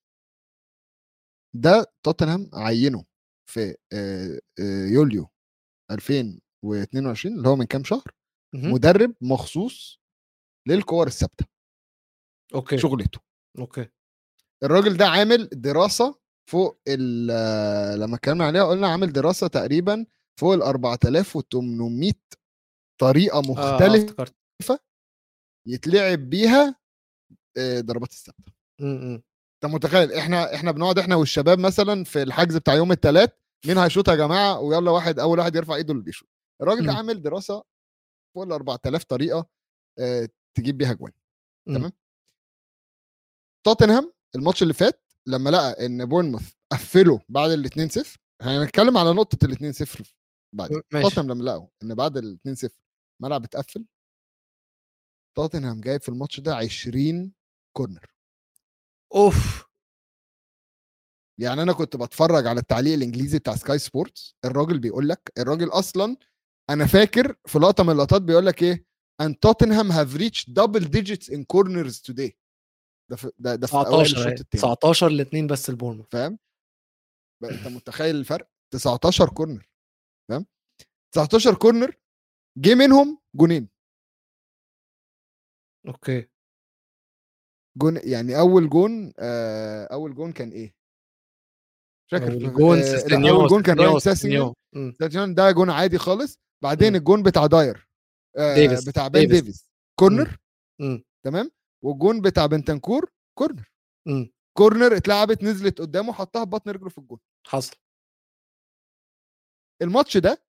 ده توتنهام عينه في يوليو 2022 اللي هو من كام شهر. مدرب مخصوص للكور الثابتة. أوكي. شغلته. أوكي. الراجل ده عامل دراسة فوق لما اتكلمنا عليها قلنا عامل دراسة تقريبا فوق ال 4800 طريقة مختلفة آه يتلعب بيها ضربات الثابتة. أنت متخيل إحنا إحنا بنقعد إحنا والشباب مثلا في الحجز بتاع يوم الثلاث مين هيشوط يا جماعة؟ ويلا واحد أول واحد يرفع إيده اللي بيشوط. الراجل ده عامل دراسة فوق ال 4000 طريقة تجيب بيها جوان تمام؟ توتنهام الماتش اللي فات لما لقى إن بورنموث قفلوا بعد ال 2 0 هنتكلم على نقطة ال 2 0 بعد توتنهام لما لقوا إن بعد ال 2 0 الملعب اتقفل توتنهام جايب في الماتش ده 20 كورنر. أوف! يعني أنا كنت بتفرج على التعليق الإنجليزي بتاع سكاي سبورتس الراجل بيقول لك الراجل أصلا أنا فاكر في لقطة من اللقطات بيقول لك إيه and Tottenham have reached double digits in corners today. ده في ده, ده في اوائل الشوط الثاني 19 الاثنين بس البورنموث فاهم؟ أنت متخيل الفرق؟ 19 corner فاهم؟ 19 corner جه منهم جونين. أوكي. جون يعني أول جون آه أول جون كان إيه؟ فاكر. الجون آه أول جون كان رايان سيسينيون ده جون عادي خالص. بعدين م. الجون بتاع داير آه ديفيس. بتاع بين ديفيس. ديفيس corner م. تمام والجون بتاع بنتنكور corner م. corner اتلعبت نزلت قدامه حطها ببطن رجله في الجون حصل الماتش ده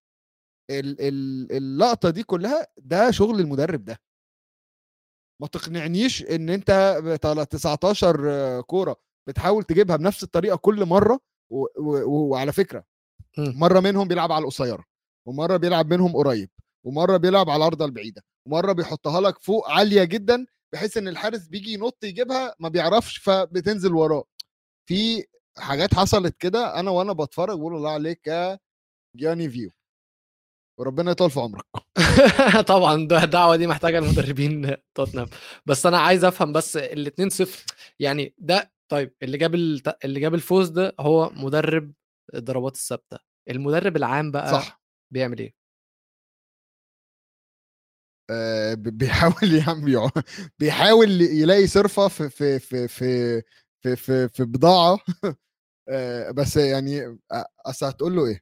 ال- ال- اللقطة دي كلها ده شغل المدرب ده ما تقنعنيش إن أنت بتاع 19 كورة بتحاول تجيبها بنفس الطريقة كل مرة و... و... وعلى فكرة. مرة منهم بيلعب على القصيرة ومرة بيلعب منهم قريب ومرة بيلعب على الأرض البعيدة ومرة بيحطها لك فوق عالية جدا بحيث إن الحارس بيجي ينط يجيبها ما بيعرفش فبتنزل وراه. في حاجات حصلت كده أنا وأنا بتفرج بقول الله عليك يا جياني فيو. وربنا يطول في عمرك. طبعا ده الدعوه دي محتاجة المدربين توتنهام. بس أنا عايز أفهم بس ال 2 0 يعني ده طيب اللي جاب اللي جاب الفوز ده هو مدرب الضربات الثابتة. المدرب العام بقى صح. بيعمل إيه؟ آه، بيحاول يعمل يع- بيحاول يلاقي صرفة في في في في في في, في بضاعة. آه، بس يعني أصل هتقول له إيه؟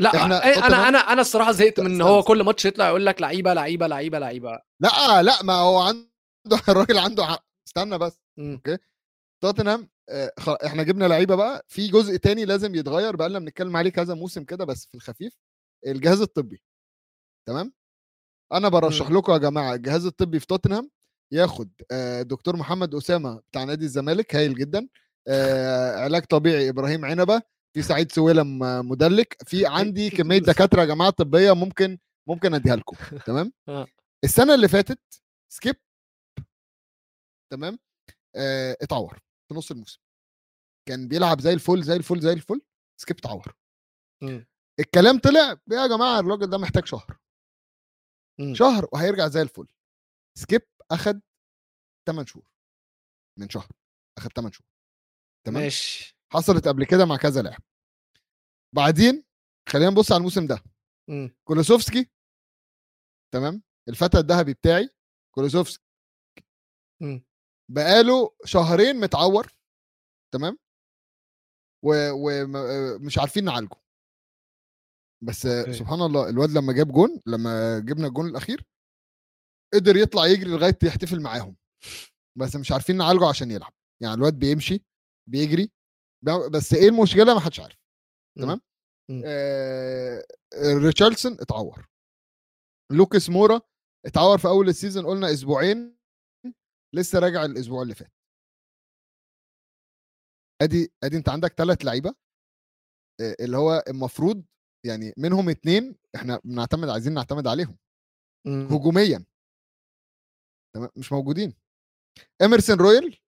لأ إحنا إيه، أنا توتنهام- أنا أنا الصراحة زهقت من إن هو. كل ماتش يطلع يقول لك لعيبة لعيبة لعيبة لعيبة. لأ لأ ما هو عنده الراجل عنده استنى بس مم. توتنهام آه، خ- إحنا جبنا لعيبة بقى في جزء تاني لازم يتغير بقى لنا بنتكلم عليه كذا موسم كده بس في الخفيف. الجهاز الطبي تمام أنا برشح مم. لكم يا جماعة الجهاز الطبي في توتنهام ياخد دكتور محمد أسامة بتاع نادي الزمالك هايل جدا علاج طبيعي إبراهيم عنبة في سعيد سويلم مدلك في عندي كمية دكاترة يا جماعة طبية ممكن ممكن أديها لكم تمام آه. السنة اللي فاتت سكيب تمام آه، اتعور في نص الموسم كان بيلعب زي الفل زي الفل زي الفل سكيب اتعور مم. الكلام طلع يا جماعة الراجل ده محتاج شهر. مم. شهر وهيرجع زي الفل. سكيب أخد 8 شهور. من شهر. أخد 8 شهور. تمام؟ ماشي. حصلت قبل كده مع كذا لاعب. بعدين خلينا نبص على الموسم ده. مم. كولوسوفسكي تمام؟ الفتى الذهبي بتاعي كولوسوفسكي مم. بقاله شهرين متعور تمام؟ ومش عارفين نعالجه. بس أوكي. سبحان الله الواد لما جاب جون لما جبنا الجون الأخير قدر يطلع يجري لغاية يحتفل معاهم. بس مش عارفين نعالجه عشان يلعب. يعني الواد بيمشي بيجري بس إيه المشكلة؟ ما حدش عارف. تمام؟ مم. آه ريتشاردسون اتعور. لوكاس مورا اتعور في أول ال season قلنا أسبوعين لسه راجع الأسبوع اللي فات. أدي أدي أنت عندك ثلاث لعيبة اللي هو المفروض يعني منهم اتنين إحنا بنعتمد عايزين نعتمد عليهم. مم. هجوميا. تمام؟ مش موجودين. اميرسون رويال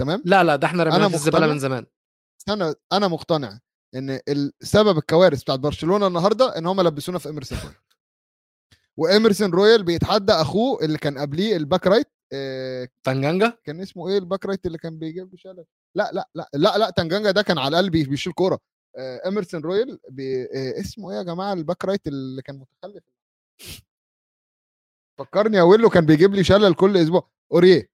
تمام؟ لا لا ده إحنا رميناه أنا في الزبالة. من زمان. أنا أنا مقتنع إن السبب الكوارث بتاعت برشلونة النهارده إن هم لبسونا في اميرسون رويال واميرسون رويال بيتحدى أخوه اللي كان قبليه ال back right آه، تانجانجا؟ كان اسمه إيه ال back right اللي كان بيجيب شلل لا لا لا لا لا تنجانجا ده كان على الاقل بي- بيشيل كورة. اميرسون رويال بي... آه، اسمه إيه يا جماعة؟ ال back right اللي كان متخلف. فكرني يا ويلو كان بيجيب لي شلل كل أسبوع. أورييه.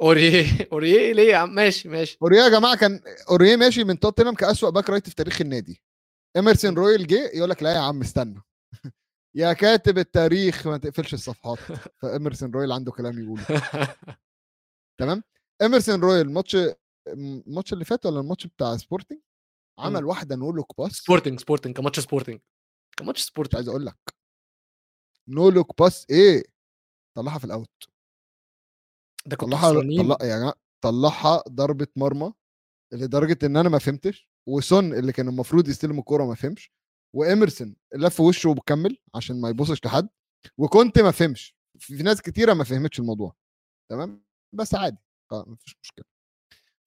أورييه. أورييه ليه يا عم؟ ماشي ماشي. أورييه يا جماعة كان أورييه ماشي من توتنهام كأسوأ back right في تاريخ النادي. اميرسون رويال جه يقول لك لا يا عم استنى. يا كاتب التاريخ ما تقفلش الصفحات. فاميرسون رويال عنده كلام يقوله. تمام؟ اميرسون رويال ماتش الماتش اللي فات ولا الماتش بتاع سبورتنج عمل مم. واحدة no look pass سبورتنج سبورتنج كماتش سبورتنج كماتش مش سبورتنج عايز أقول لك. no look pass إيه؟ طلعها في ال out ده كنت طلعها طلع يا جماعة طلعها ضربة مرمى لدرجة إن أنا ما فهمتش وسون اللي كان المفروض يستلم الكورة ما فهمش واميرسون لف وشه وكمل عشان ما يبصش لحد وكنت ما فهمش. في ناس كتيرة ما فهمتش الموضوع. تمام؟ بس عادي آه مفيش مشكلة.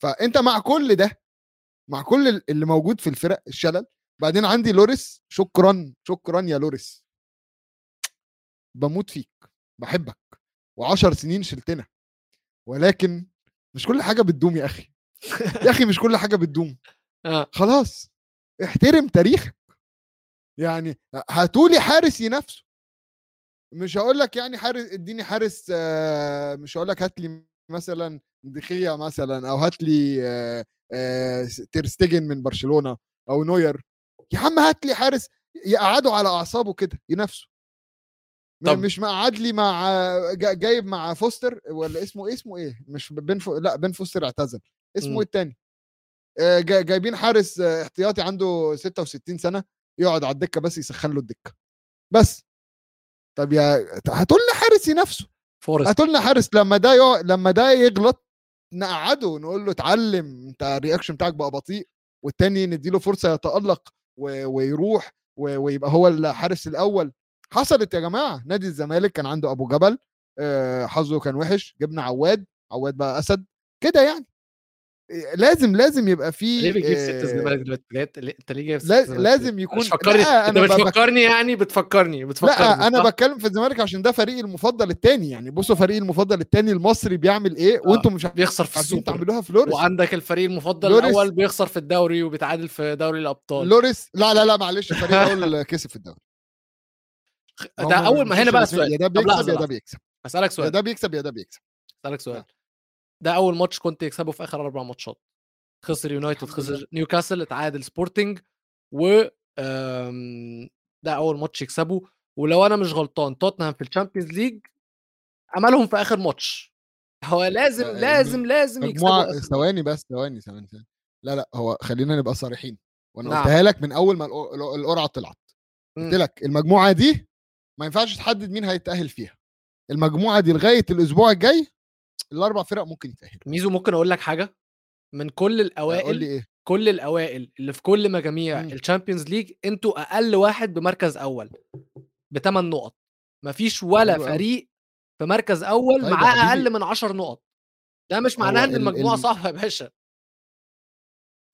فأنت مع كل ده مع كل ال- اللي موجود في الفرق الشلل. بعدين عندي لوريس. شكرا شكرا يا لوريس. بموت فيك. بحبك. وعشر سنين شلتنا. ولكن مش كل حاجة بتدوم يا أخي. يا أخي مش كل حاجة بتدوم. آه. خلاص. احترم تاريخك. يعني هاتولي حارس ينافسه. مش هقول لك يعني حارس اديني حارس آه، مش هقول لك هات لي مثلا دخيا مثلا أو هات لي آه، آه، تيرستيجن من برشلونة أو نوير. يا عم هات لي حارس يقعده على أعصابه كده ينافسه طب. مش مقعد لي مع جا- جايب مع فورستر ولا اسمه إيه؟ اسمه إيه؟ مش بن فو... لأ بن فوستر اعتزل. اسمه مم. إيه التاني؟ آه، جا- جايبين حارس آه، احتياطي عنده 66 سنة يقعد على الدكة بس يسخن له الدكة. بس. طب يا هاتوا لنا حارس ينافسه فورست. هاتوا لنا حارس لما ده يقع... لما ده يغلط نقعده نقول له اتعلم انت ال reaction بتاعك بقى بطيء والتاني نديله فرصة يتألق و... ويروح و... ويبقى هو الحارس الأول. حصلت يا جماعة نادي الزمالك كان عنده أبو جبل آه، حظه كان وحش جبنا عواد عواد بقى أسد كده يعني. لازم لازم يبقى في ليه بتجيب ست آه، الزمالك دلوقتي؟ انت ليه جايب لازم؟ يكون مش فكرني انت بتفكرني يعني بتفكرني بتفكرني لا أنا؟ بتكلم في الزمالك عشان ده فريقي المفضل التاني يعني بصوا فريقي المفضل التاني المصري بيعمل إيه؟ آه، وأنتم مش بيخسر في السوبر. تعملوها في لوريس. وعندك الفريق المفضل لوريس- الأول بيخسر في الدوري وبيتعادل في دوري الأبطال. لوريس. لا لا لا معلش الفريق الأول كسب في الدوري. ده أول ما هنا بقى السؤال يا ده بيكسب يا ده بيكسب. اسالك يا سؤال. ده بيكسب يا ده بيكسب. اسالك سؤال. ده أول ماتش كونتي يكسبه في آخر أربع ماتشات خسر يونايتد خسر. نيوكاسل اتعادل سبورتنج و آم، ده أول ماتش يكسبه ولو أنا مش غلطان توتنهام في ال Champions League عملهم في آخر ماتش هو لازم آه، لازم لازم يكسبوا. ثواني بس ثواني ثواني ثواني. لا لا هو خلينا نبقى صريحين وأنا نعم. قلتها لك من أول ما الق- الق- القرعة طلعت قلت مم. لك المجموعة دي ما ينفعش تحدد مين هيتأهل فيها المجموعة دي لغاية الأسبوع الجاي الأربع فرق ممكن يتأهلوا. ميزو ممكن أقول لك حاجة؟ من كل قول لي الاوائل إيه؟ كل الأوائل اللي في كل مجاميع مم. ال Champions League أنتوا أقل واحد بمركز أول بثمان نقط. مفيش ولا. فريق في مركز أول طيب معاه. أقل من 10 نقط. ده مش معناه إن ال- المجموعة ال- صعبة يا باشا.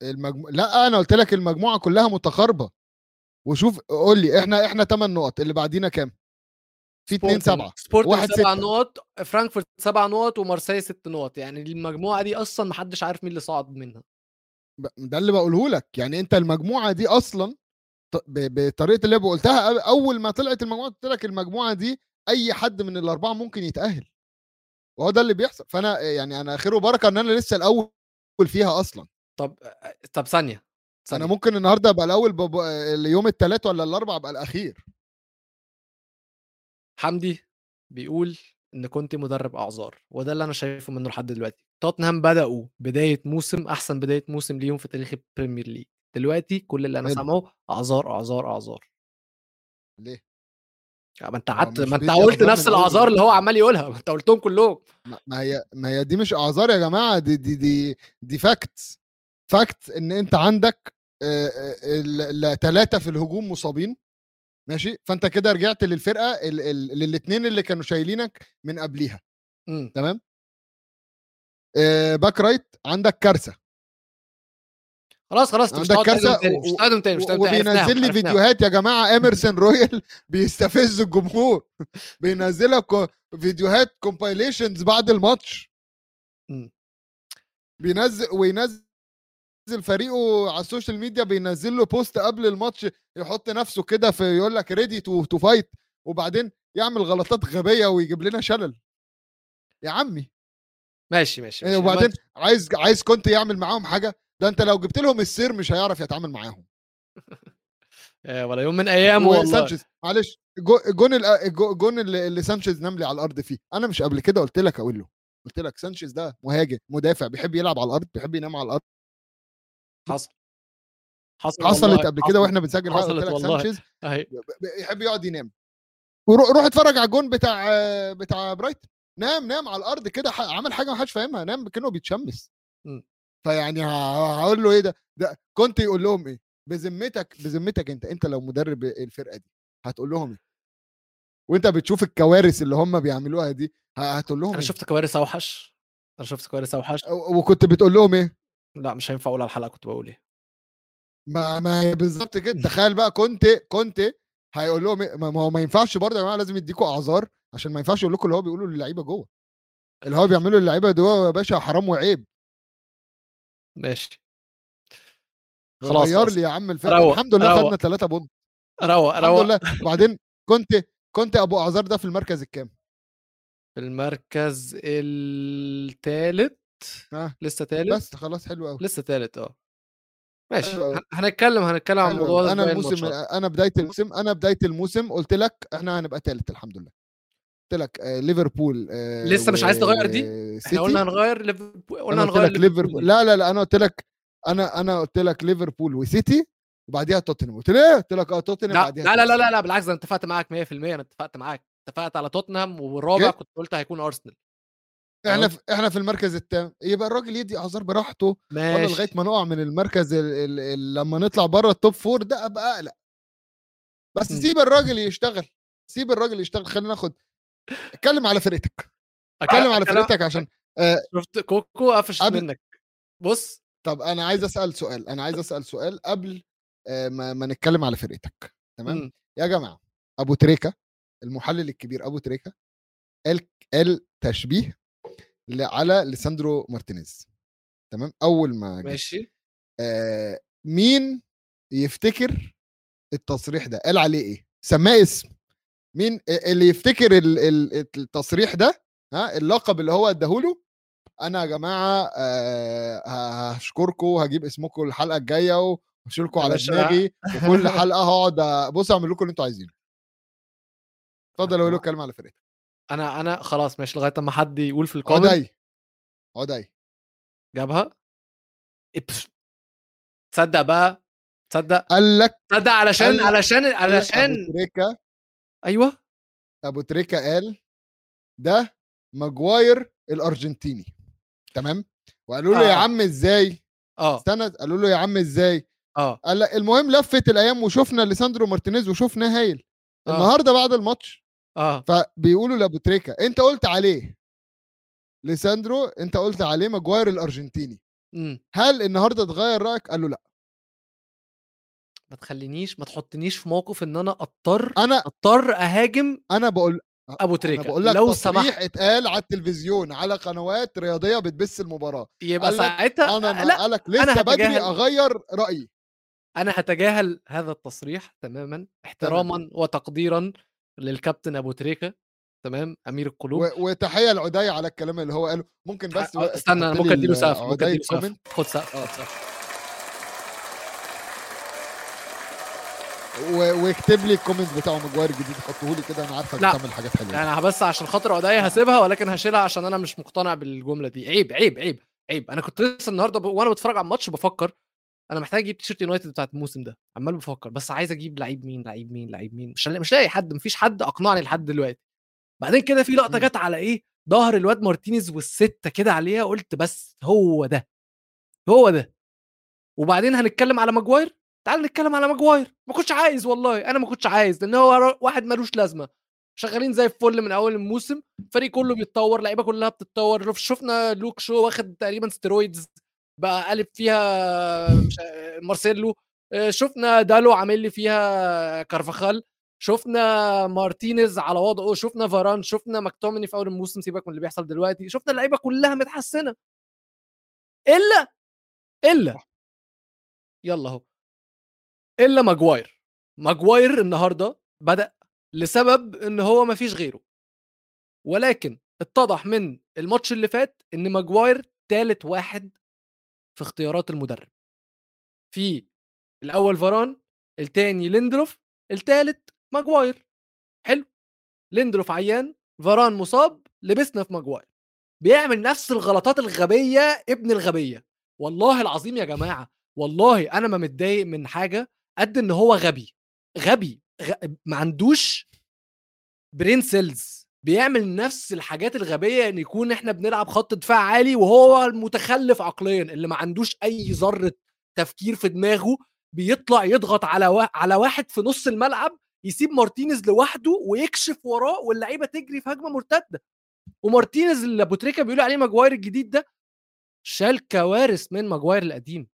المجمو... لأ أنا قلت لك المجموعة كلها متقاربة. وشوف قول لي إحنا إحنا 8 نقط اللي بعدينا كام؟ في 2 7 سبورتنج واحد سبع ستة. نقط فرانكفورت سبع نقط ومارسيليا ست نقط. يعني المجموعة دي أصلا محدش عارف مين اللي صعد منها. ده اللي بقوله لك. يعني أنت المجموعة دي أصلا بطريقة اللي قلتها أول ما طلعت المجموعة قلت لك المجموعة دي أي حد من الأربعة ممكن يتأهل. وهو ده اللي بيحصل. فأنا يعني أنا خير وبركة إن أنا لسه الأول فيها أصلا. طب طب ثانية أنا ثانية. ممكن النهارده أبقى الأول بب... اليوم الثلاث ولا الاربع أبقى الأخير. حمدي بيقول إن كونتي مدرب أعذار وده اللي أنا شايفه منه لحد دلوقتي. توتنهام بدأوا بداية موسم أحسن بداية موسم ليهم في تاريخ ال Premier League دلوقتي كل اللي أنا. سامعه أعذار أعذار أعذار. ليه؟ ما أنت قعدت ما أنت قلت نفس الأعذار اللي هو. عمال يقولها ما أنت قلتهم كلهم. ما هي ما هي دي مش أعذار يا جماعة دي دي دي دي facts fact إن أنت عندك ثلاثة في الهجوم مصابين. ماشي؟ فأنت كده رجعت للفرقة للاثنين اللي كانوا شايلينك من قبليها. امم. تمام؟ آه، back right عندك كارثة. خلاص خلاص مش عندك كارثة مش هتقعد تاني مش هتقعد تاني وبينزل لي فيديوهات يا جماعة اميرسون رويال بيستفز الجمهور. بينزل لك فيديوهات compilations بعد الماتش. مم. بينزل وينزل فريقه على ال social media بينزل له post قبل الماتش يحط نفسه كده في يقول لك ready to fight وبعدين يعمل غلطات غبية ويجيب لنا شلل. يا عمي. ماشي ماشي, إيه ماشي. وبعدين عايز عايز كونتي يعمل معاهم حاجة؟ ده انت لو جبت لهم السير مش هيعرف يتعامل معاهم. آه، ولا يوم من أيام والله. وسانشيز معلش جو- جون ال- الجو- جون اللي سانشيز نام لي على الأرض فيه. أنا مش قبل كده قلت لك أقول له قلت لك سانشيز ده مهاجم مدافع بيحب يلعب على الأرض بيحب ينام على الأرض. حصل. حصل حصلت قبل. كده وإحنا بنسجل حصلت والله. يحب يقعد ينام. وروح روح اتفرج على الجون بتاع بتاع برايتون. نام نام على الأرض كده عمل حاجة ما حدش فاهمها نام كأنه بيتشمس. مم. فيعني هقول له إيه ده؟ ده كنت يقول لهم إيه؟ بذمتك بذمتك أنت أنت لو مدرب الفرقة دي هتقول لهم إيه؟ وأنت بتشوف الكوارث اللي هم بيعملوها دي هتقول لهم أنا إيه؟ شفت كوارث أوحش. أنا شفت كوارث أوحش. وكنت بتقول لهم إيه؟ لأ مش هينفع أقول على الحلقة كنت بقول إيه. ما ما هي بالظبط كده. تخيل بقى كنت كنت هيقول لهم إيه؟ ما هو ما ينفعش برضه يا جماعة لازم يديكوا أعذار عشان ما ينفعش يقول لكم اللي هو بيقوله للعيبة جوه. اللي هو بيعمله للعيبة ده يا باشا حرام وعيب. ماشي. خلاص غير. لي يا عم الفرقة. الحمد لله. خدنا 3 بونت. روق الحمد روق. لله. بعدين كنت كنت أبو أعذار ده في المركز الكام؟ في المركز الثالث ها لسه ثالث بس خلاص حلو قوي لسه ثالث آه ماشي هنتكلم هنتكلم عن الموضوع. ده أنا الموسم. أنا بداية الموسم أنا بداية الموسم قلت لك إحنا هنبقى ثالث الحمد لله قلت لك آه ليفربول آه لسه مش عايز تغير دي؟ وسيتي. إحنا قلنا هنغير ليفربول قلنا هنغير ليفربول لا لا لا أنا قلت لك أنا أنا قلت لك ليفربول وسيتي وبعديها توتنهام قلت لي إيه قلت لك آه توتنهام بعديها لا لا لا. لا, لا بالعكس أنا اتفقت معاك 100% أنا اتفقت معاك اتفقت على توتنهام والرابع؟ كنت قلت هيكون أرسنال إحنا في إحنا في المركز الثامن يبقى الراجل يدي أعذار براحته ماشي. لغاية ما نقع من المركز ال ال ال لما نطلع بره ال top four ده أبقى أقلق. بس. سيب الراجل يشتغل. سيب الراجل يشتغل. خلينا ناخد اتكلم على فرقتك. اتكلم على فرقتك عشان آه شفت كوكو قبل- منك. بص. طب أنا عايز أسأل سؤال. أنا عايز أسأل سؤال قبل آه، ما, ما نتكلم على فرقتك. تمام. يا جماعة أبو تريكة المحلل الكبير أبو تريكة قال قال تشبيه على ليساندرو مارتينيز. تمام؟ أول ما جه. ماشي. آه مين يفتكر التصريح ده؟ قال عليه إيه؟ سماه اسم. مين اللي يفتكر ال- ال- التصريح ده ها اللقب اللي هو اداهوله؟ أنا يا جماعة آه هشكركم هجيب اسمكم الحلقة الجاية واشيلكم على. دماغي وكل حلقة هقعد بص اعمل لكم اللي أنتوا عايزينه. اتفضل قول له كلمه على فرقتك. أنا أنا خلاص ماشي لغاية أما حد يقول في الكومنت عدي عدي. جابها. إبس. تصدق بقى تصدق. قال لك تصدق علشان قال- علشان ابو علشان تريكة أيوه. أبو تريكة قال ده ماجواير الأرجنتيني. تمام؟ وقالوا له يا آه. عم إزاي؟ آه. استنى قالوا له يا عم إزاي؟ آه. قال لك المهم لفت الأيام وشفنا ليساندرو مارتينيز وشفنا هايل. آه. النهارده بعد الماتش آه. فبيقولوا لابو تريكه أنت قلت عليه. ليساندرو أنت قلت عليه ماجواير الأرجنتيني. إمم. هل النهارده اتغير رأيك؟ قال له لا. ما تخلينيش ما تحطنيش في موقف إن أنا أضطر أنا أضطر أهاجم أنا بقول ابو تريكه بقول لك لو تصريح سمحت. اتقال على التلفزيون على قنوات رياضية بتبث المباراة. يبقى ساعتها أنا لأ قالك لسه أنا بدري هتجاهل. أغير رأيي. أنا هتجاهل هذا التصريح تماما احتراما وتقديرا. للكابتن أبو تريكة تمام أمير القلوب. و- وتحية لعدي على الكلام اللي هو قاله. ممكن بس آه، استنى أنا ممكن أديله سقف ممكن عدي أديله سقف. خد سقف خد سقف. واكتب لي ال comment بتاعه ماجواير جديد حطه لي كده أنا عارفك. بتعمل حاجات حلوة. يعني بس عشان خاطر عدايا هسيبها ولكن هشيلها عشان أنا مش مقتنع بالجملة دي. عيب عيب عيب عيب. أنا كنت لسه النهارده ب... وأنا بتفرج على الماتش بفكر أنا محتاج أجيب تيشيرت يونايتد بتاعت الموسم ده عمال بفكر بس عايز أجيب لعيب مين لعيب مين لعيب مين مش مش لاقي حد مفيش حد أقنعني لحد دلوقتي. بعدين كده في لقطة مم. جت على إيه ظهر الواد مارتينيز والستة كده عليها قلت بس هو ده هو ده. وبعدين هنتكلم على ماجواير؟ تعال نتكلم على ماجواير. ما كنتش عايز والله أنا ما كنتش عايز لأن هو واحد ملوش لازمة. شغالين زي الفل من أول الموسم الفريق كله بيتطور اللعيبه كلها بتتطور. شفنا لوك شو واخد تقريبا steroids بقى قالب فيها مارسيلو آه، شفنا دالو عامل لي فيها كارفاخال شفنا مارتينيز على وضعه شفنا فاران شفنا ماكتوميني في أول الموسم سيبك من اللي بيحصل دلوقتي شفنا اللعيبة كلها متحسنة. إلا إلا يلا أهو. إلا ماجواير. ماجواير النهارده بدأ لسبب إن هو ما فيش غيره. ولكن اتضح من الماتش اللي فات إن ماجواير ثالث واحد في اختيارات المدرب. في الأول فاران الثاني ليندلوف الثالث ماجواير. حلو. ليندلوف عيان فاران مصاب لبسنا في ماجواير. بيعمل نفس الغلطات الغبية ابن الغبية. والله العظيم يا جماعة والله أنا ما متضايق من حاجة قد إن هو غبي. غبي غ... ما عندوش brain cells بيعمل نفس الحاجات الغبية إن يكون إحنا بنلعب خط دفاع عالي وهو المتخلف عقليا اللي ما عندوش أي ذرة تفكير في دماغه بيطلع يضغط على وا... على واحد في نص الملعب يسيب مارتينيز لوحده ويكشف وراه واللعيبة تجري في هجمة مرتدة. ومارتينيز اللي ابو تريكه بيقول عليه ماجواير الجديد ده شال كوارث من ماجواير القديم.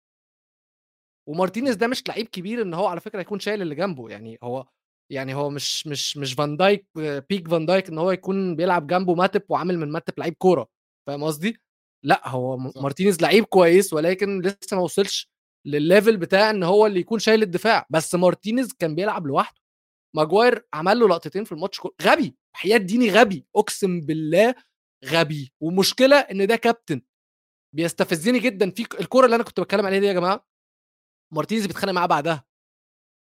ومارتينيز ده مش لعيب كبير إن هو على فكرة يكون شايل اللي جنبه يعني هو يعني هو مش مش مش فان دايك peak فان دايك إن هو يكون بيلعب جنبه ماتب وعامل من ماتب لعيب كورة. فاهم قصدي؟ لأ هو. مارتينيز لعيب كويس ولكن لسه ما وصلش للل level بتاع إن هو اللي يكون شايل الدفاع. بس مارتينيز كان بيلعب لوحده. ماجواير عمل له لقطتين في الماتش كله غبي! حياة ديني غبي! أقسم بالله غبي! ومشكلة إن ده كابتن بيستفزني جدا في الكورة اللي أنا كنت بتكلم عليها دي يا جماعة. مارتينيز بيتخانق معاه بعدها.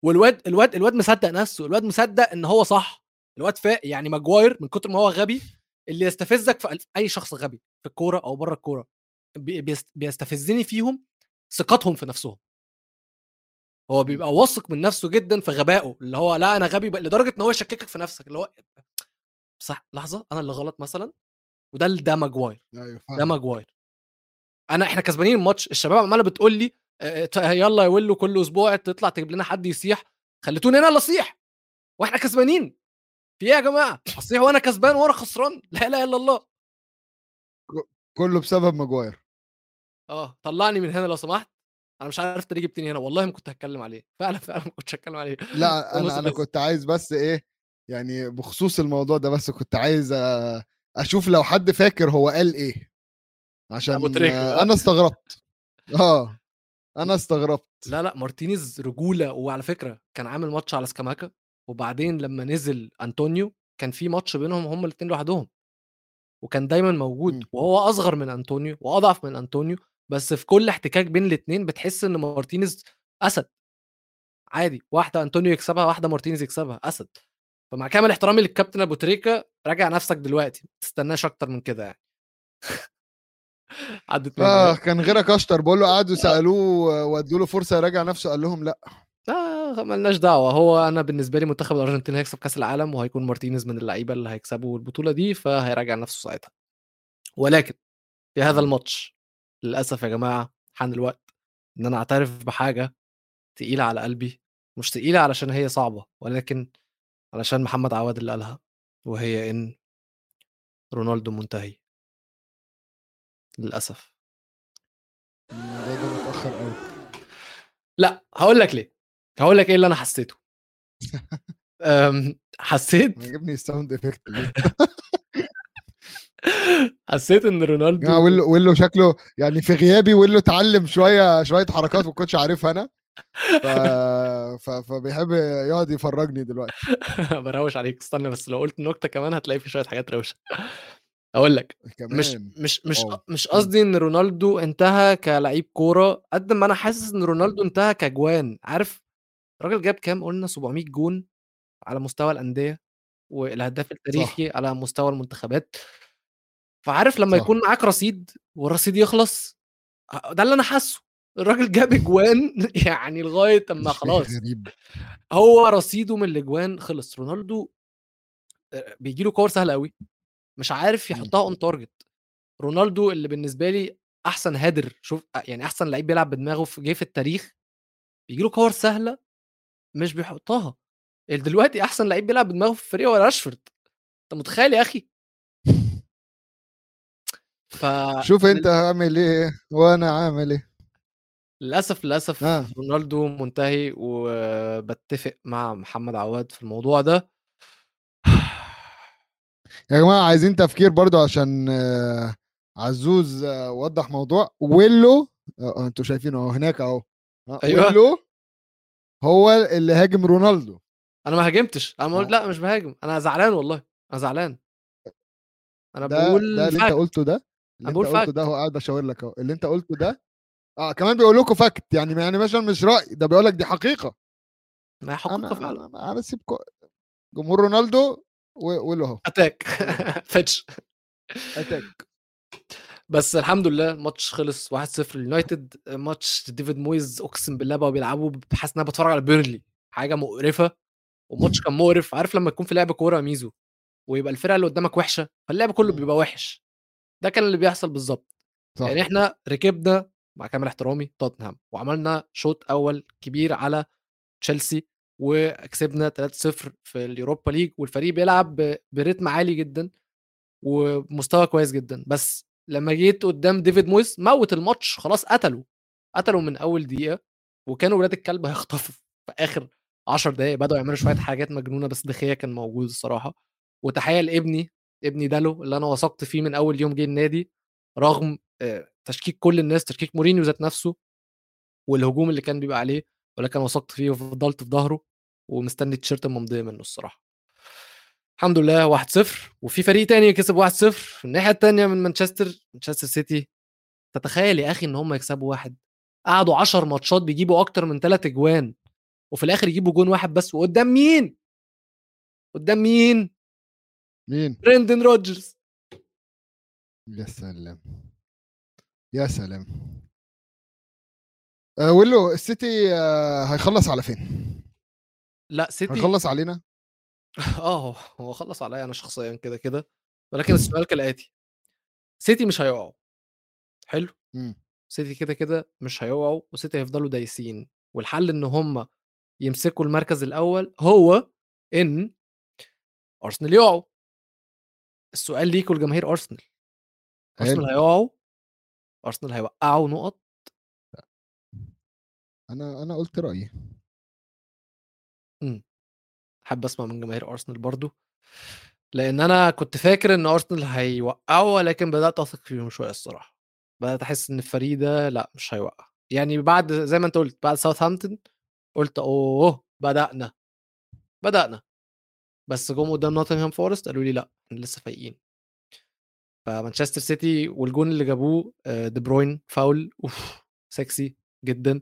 والواد الواد الواد مصدق نفسه الواد مصدق إن هو صح. الواد فاق يعني ماجواير من كتر ما هو غبي اللي يستفزك في أي شخص غبي في الكورة أو بره الكورة بي- بيست- بيستفزني فيهم ثقتهم في نفسهم. هو بيبقى واثق من نفسه جدا في غبائه اللي هو لا أنا غبي لدرجة إن هو يشككك في نفسك اللي هو صح لحظة أنا اللي غلط مثلا؟ وده ده ماجواير أيوه ده. ماجواير. أنا إحنا كسبانين الماتش الشباب عمالة بتقول لي يلا يا ولو كل أسبوع تطلع تجيب لنا حد يصيح. خليتوني أنا اللي أصيح وإحنا كسبانين. في إيه يا جماعة؟ اصل هو أنا كسبان وأنا خسران. لا إله إلا الله. كله بسبب ماجواير. آه طلعني من هنا لو سمحت. أنا مش عارف انت ليه جبتني هنا. والله ما كنت هتكلم عليه. فعلا فعلا ما كنتش هتكلم عليه. لا أنا أنا. كنت عايز بس إيه يعني بخصوص الموضوع ده بس كنت عايز آه، أشوف لو حد فاكر هو قال إيه. عشان آه، آه. أنا استغربت. آه. أنا استغربت. لا لا مارتينيز رجولة وعلى فكرة كان عامل ماتش على سكاماكا وبعدين لما نزل أنطونيو كان في ماتش بينهم هما الاثنين لوحدهم. وكان دايما موجود مم. وهو أصغر من أنطونيو وأضعف من أنطونيو بس في كل احتكاك بين الاثنين بتحس إن مارتينيز أسد. عادي واحدة أنطونيو يكسبها واحدة مارتينيز يكسبها أسد. فمع كامل احترامي للكابتن أبو تريكة راجع نفسك دلوقتي ما تستناش أكتر من كده يعني. عدت آه كان غيرك أشطر. بقول له قعدوا سألوه ودوا له فرصة يراجع نفسه. قال لهم لا. آه ملناش دعوة. هو أنا بالنسبة لي منتخب الأرجنتين هيكسب كأس العالم وهيكون مارتينيز من اللعيبة اللي هيكسبوا البطولة دي فهيراجع نفسه ساعتها. ولكن في هذا. الماتش للأسف يا جماعة حان الوقت إن أنا أعترف بحاجة تقيلة على قلبي. مش تقيلة علشان هي صعبة ولكن علشان محمد عواد اللي قالها وهي إن رونالدو منتهي. للأسف. الموضوع متأخر قوي لأ هقول لك ليه. هقول لك إيه اللي أنا حسيته. حسيت عجبني ال sound effect حسيت إن رونالدو جماعة ويلو ويلو شكله يعني في غيابي ويلو اتعلم شوية شوية حركات ما كنتش عارفها أنا. ف... ف... فبيحب يقعد يفرجني دلوقتي. بروش عليك استنى بس لو قلت نكتة كمان هتلاقي في شوية حاجات روشة. أقول لك كمان. مش مش مش واو. مش قصدي إن رونالدو انتهى كلعيب كورة قد ما أنا حاسس إن رونالدو انتهى كجوان. عارف الراجل جاب كام؟ قلنا 700 جون على مستوى الأندية والهداف التاريخي على مستوى المنتخبات. فعارف لما صح. يكون معاك رصيد والرصيد يخلص ده اللي أنا حاسه. الراجل جاب اجوان يعني لغاية أما خلاص. غريب. هو رصيده من الاجوان خلص. رونالدو بيجي له كور سهلة قوي مش عارف مم. يحطها on target رونالدو اللي بالنسبة لي أحسن header شوف يعني أحسن لعيب بيلعب بدماغه في جه في التاريخ بيجي له كور سهلة مش بيحطها. دلوقتي أحسن لعيب بيلعب بدماغه في الفريق هو راشفورد. أنت متخيل يا أخي؟ ف شوف أنت عامل إيه وأنا عامل إيه. للأسف للأسف آه. رونالدو منتهي وبتفق مع محمد عواد في الموضوع ده. يا جماعة عايزين تفكير برضو عشان آه، عزوز آه، وضح موضوع. ويلو آه، أنتوا شايفينه اهو هناك اهو. أيوة. ويلو هو اللي هاجم رونالدو. أنا ما هاجمتش. أنا قلت. لا مش بهاجم. أنا زعلان والله. أنا زعلان. أنا ده بقول ده اللي انت fact. قلته ده؟ اللي انت قلته. ده هو قاعد اشاور لك اهو. اللي انت قلته ده آه كمان بيقول لكم fact يعني يعني مثلا مش رأي. ده بيقول لك دي حقيقة. ما هي حقيقة فعلا. أنا أنا سيبكم. جمهور رونالدو و- ويلو اهو attack. فتش attack. بس الحمد لله الماتش خلص 1-0 لليونايتد. ماتش ديفيد مويز أقسم بالله بقوا بيلعبوا حاسس إن أنا بتفرج على بيرنلي حاجة مقرفة. والماتش كان مقرف. عارف لما يكون في لعب كورة ميزو؟ ويبقى الفرقة اللي قدامك وحشة فاللعب كله. بيبقى وحش. ده كان اللي بيحصل بالظبط. يعني إحنا ركبنا مع كامل احترامي توتنهام وعملنا شوط أول كبير على تشيلسي. وكسبنا 3-0 في اليوروبا ليج والفريق بيلعب برتم عالي جدا ومستوى كويس جدا. بس لما جيت قدام ديفيد مويس موت الماتش خلاص قتلوا. قتلوا من أول دقيقة وكانوا ولاد الكلب هيخطفوا في آخر 10 دقائق بدأوا يعملوا شوية حاجات مجنونة بس دخيا كان موجود الصراحة. وتحية لابني ابني دالو اللي أنا وثقت فيه من أول يوم جه النادي رغم آه، تشكيك كل الناس تشكيك مورينيو ذات نفسه والهجوم اللي كان بيبقى عليه ولكن وثقت فيه وفضلت في ظهره. ومستني التيشيرت الممضيه منه الصراحة. الحمد لله 1-0 وفي فريق تاني كسب 1-0 في الناحية التانية من مانشستر مانشستر سيتي. تتخيل يا أخي إن هم يكسبوا واحد. قعدوا 10 ماتشات بيجيبوا أكتر من 3 أجوان وفي الآخر يجيبوا جون واحد بس. وقدام مين؟ قدام مين؟ مين؟ بريندن روجرز يا سلام. يا سلام. آه ويلو السيتي آه هيخلص على فين؟ لأ سيتي هيخلص علينا؟ آه هو خلص عليا أنا شخصيا كده كده ولكن السؤال كالاتي سيتي مش هيقعوا. حلو؟ مم. سيتي كده كده مش هيقعوا وسيتي هيفضلوا دايسين. والحل إن هم يمسكوا المركز الأول هو إن أرسنال يقعوا. السؤال ليكوا لجماهير أرسنال. أرسنال هيقعوا؟ أرسنال هيوقعوا نقط؟ أنا أنا قلت رأيي. حابب أسمع من جماهير أرسنال برضو لأن أنا كنت فاكر إن أرسنال هيوقعوا ولكن بدأت أثق فيهم شوية الصراحة. بدأت أحس إن الفريق ده لأ مش هيوقع. يعني بعد زي ما أنت قلت بعد ساوثهامبتون قلت أوه بدأنا. بدأنا. بس جم قدام نوتنغهام فورست قالوا لي لأ إحنا لسه فايقين. فمانشستر سيتي والجون اللي جابوه آه، دي بروين فاول أوف سكسي جدا.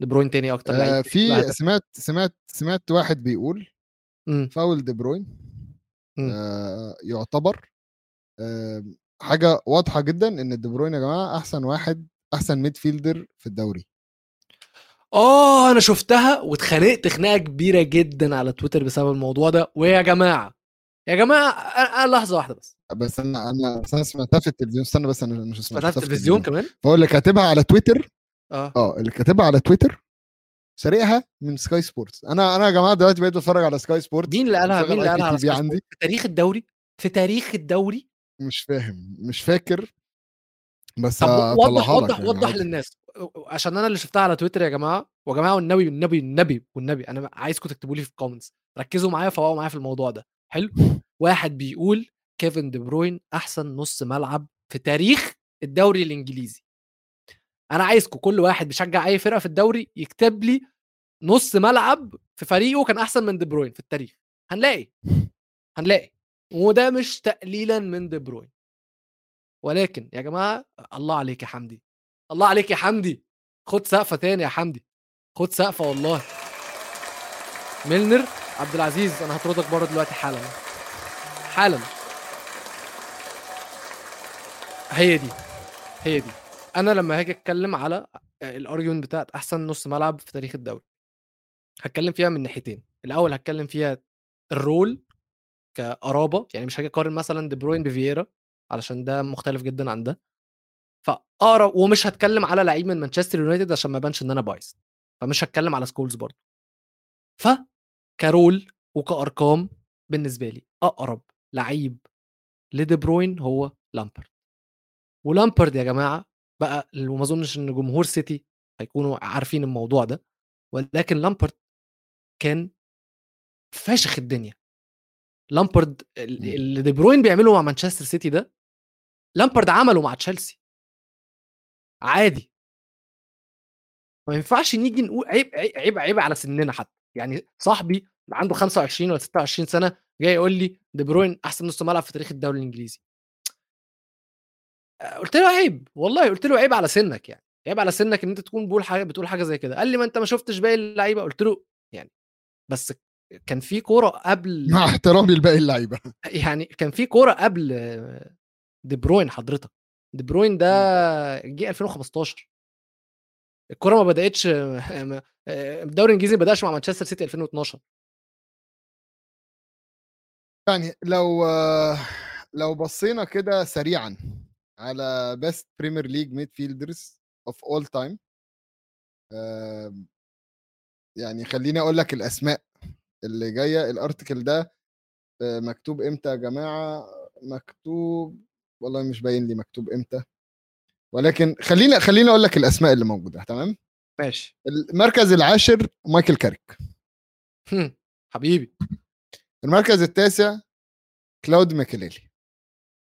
دي بروين تاني أكتر آه في. سمعت سمعت سمعت واحد بيقول. فاول دي بروين. آه يعتبر آه حاجة واضحة جدا إن دي بروين يا جماعة أحسن واحد أحسن midfielder في الدوري. آه أنا شفتها واتخانقت خناقة كبيرة جدا على تويتر بسبب الموضوع ده. ويا جماعة يا جماعة أنا- لحظة واحدة بس. بس أنا أنا أنا سمعتها في التلفزيون. استنى بس أنا مش سمعتها في التلفزيون. كمان؟ فهو اللي كاتبها على تويتر آه. آه اللي كاتبها على تويتر سارقها من سكاي سبورتس أنا أنا يا جماعة دلوقتي بقيت بتفرج على سكاي سبورتس مين اللي قالها؟ مين اللي قالها على سكاي عندي؟ في تاريخ الدوري؟ في تاريخ الدوري؟ مش فاهم مش فاكر. بس وضح وضح يعني وضح عادي. للناس. عشان أنا اللي شفتها على تويتر يا جماعة. وجماعة والنبي والنبي والنبي والنبي. أنا عايزكم تكتبوا لي في ال comments ركزوا معايا فوقوا معايا في الموضوع ده. حلو. واحد بيقول كيفن دي بروين أحسن نص ملعب في تاريخ الدوري الإنجليزي. أنا عايزكم كل واحد بيشجع أي فرقة في الدوري يكتب لي نص ملعب في فريقه كان أحسن من دي بروين في التاريخ. هنلاقي. هنلاقي. وده مش تقليلا من دي بروين ولكن يا جماعة الله عليك يا حمدي. الله عليك يا حمدي. خد سقفة تاني يا حمدي. خد سقفة والله. ميلنر عبد العزيز أنا هطردك بره دلوقتي حالا. حالا. هي دي. هي دي. أنا لما هاجي أتكلم على ال argument بتاعت أحسن نص ملعب في تاريخ الدوري هتكلم فيها من ناحيتين. الأول هتكلم فيها ال role كقرابه يعني مش هاجي أقارن مثلا دي بروين بفييرا علشان ده مختلف جدا عن ده. فأقرب ومش هتكلم على لعيب من مانشستر يونايتد عشان ما يبانش إن أنا بايظ فمش هتكلم على سكولز برضه. فك role وكأرقام بالنسبة لي أقرب لعيب لدي بروين هو لامبرد ولامبرد يا جماعة بقى وما أظنش إن جمهور سيتي هيكونوا عارفين الموضوع ده ولكن لامبرد كان فاشخ الدنيا. لامبرد ال- مم. اللي دي بروين بيعمله مع مانشستر سيتي ده لامبرد عمله مع تشيلسي. عادي. ما ينفعش نيجي نقول عيب عيب عيب, عيب على سننا حتى. يعني صاحبي اللي عنده 25 ولا 26 سنة جاي يقول لي دي بروين أحسن نص ملعب في تاريخ الدوري الإنجليزي. قلت له عيب والله قلت له عيب على سنك يعني عيب على سنك إن أنت تكون بقول حاجة بتقول حاجة زي كده. قال لي ما أنت ما شفتش باقي اللعيبة قلت له يعني بس كان في كورة قبل مع احترامي لباقي اللعيبة. يعني كان في كورة قبل دي بروين حضرتك. دي بروين ده جه 2015 الكورة ما بدأتش الدوري الإنجليزي ما بدأش مع مانشستر سيتي 2012 يعني لو لو بصينا كده سريعا على best Premier League midfielders of all time يعني خليني أقول لك الأسماء اللي جاية. ال article ده آه، مكتوب إمتى يا جماعة؟ مكتوب والله مش باين لي مكتوب إمتى. ولكن خليني خليني أقول لك الأسماء اللي موجودة تمام؟ ماشي. المركز العاشر مايكل كاريك. حبيبي. المركز التاسع كلاود ماكيليلي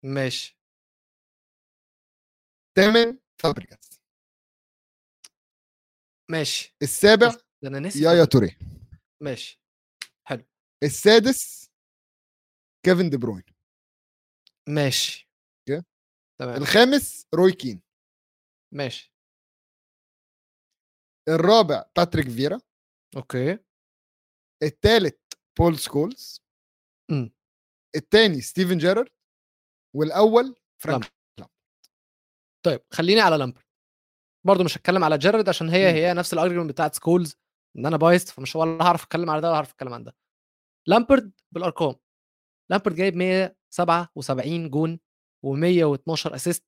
ماشي. الثامن فابريجاس ماشي. السابع ده أنا يايا توري. ماشي. السادس كيفن دي بروين. ماشي. okay. تمام. الخامس روي كين. ماشي. الرابع باتريك فييرا. okay. الثالث بول سكولز. امم الثاني ستيفن جيرارد. والأول فرانك طيب خليني على لامبرد برضه مش هتكلم على جيرارد عشان هي. هي نفس ال argument بتاعت سكولز إن أنا biased فمش ولا هعرف أتكلم على ده ولا هعرف أتكلم عن ده. لامبرد بالأرقام. لامبرد جايب 177 جون و112 assist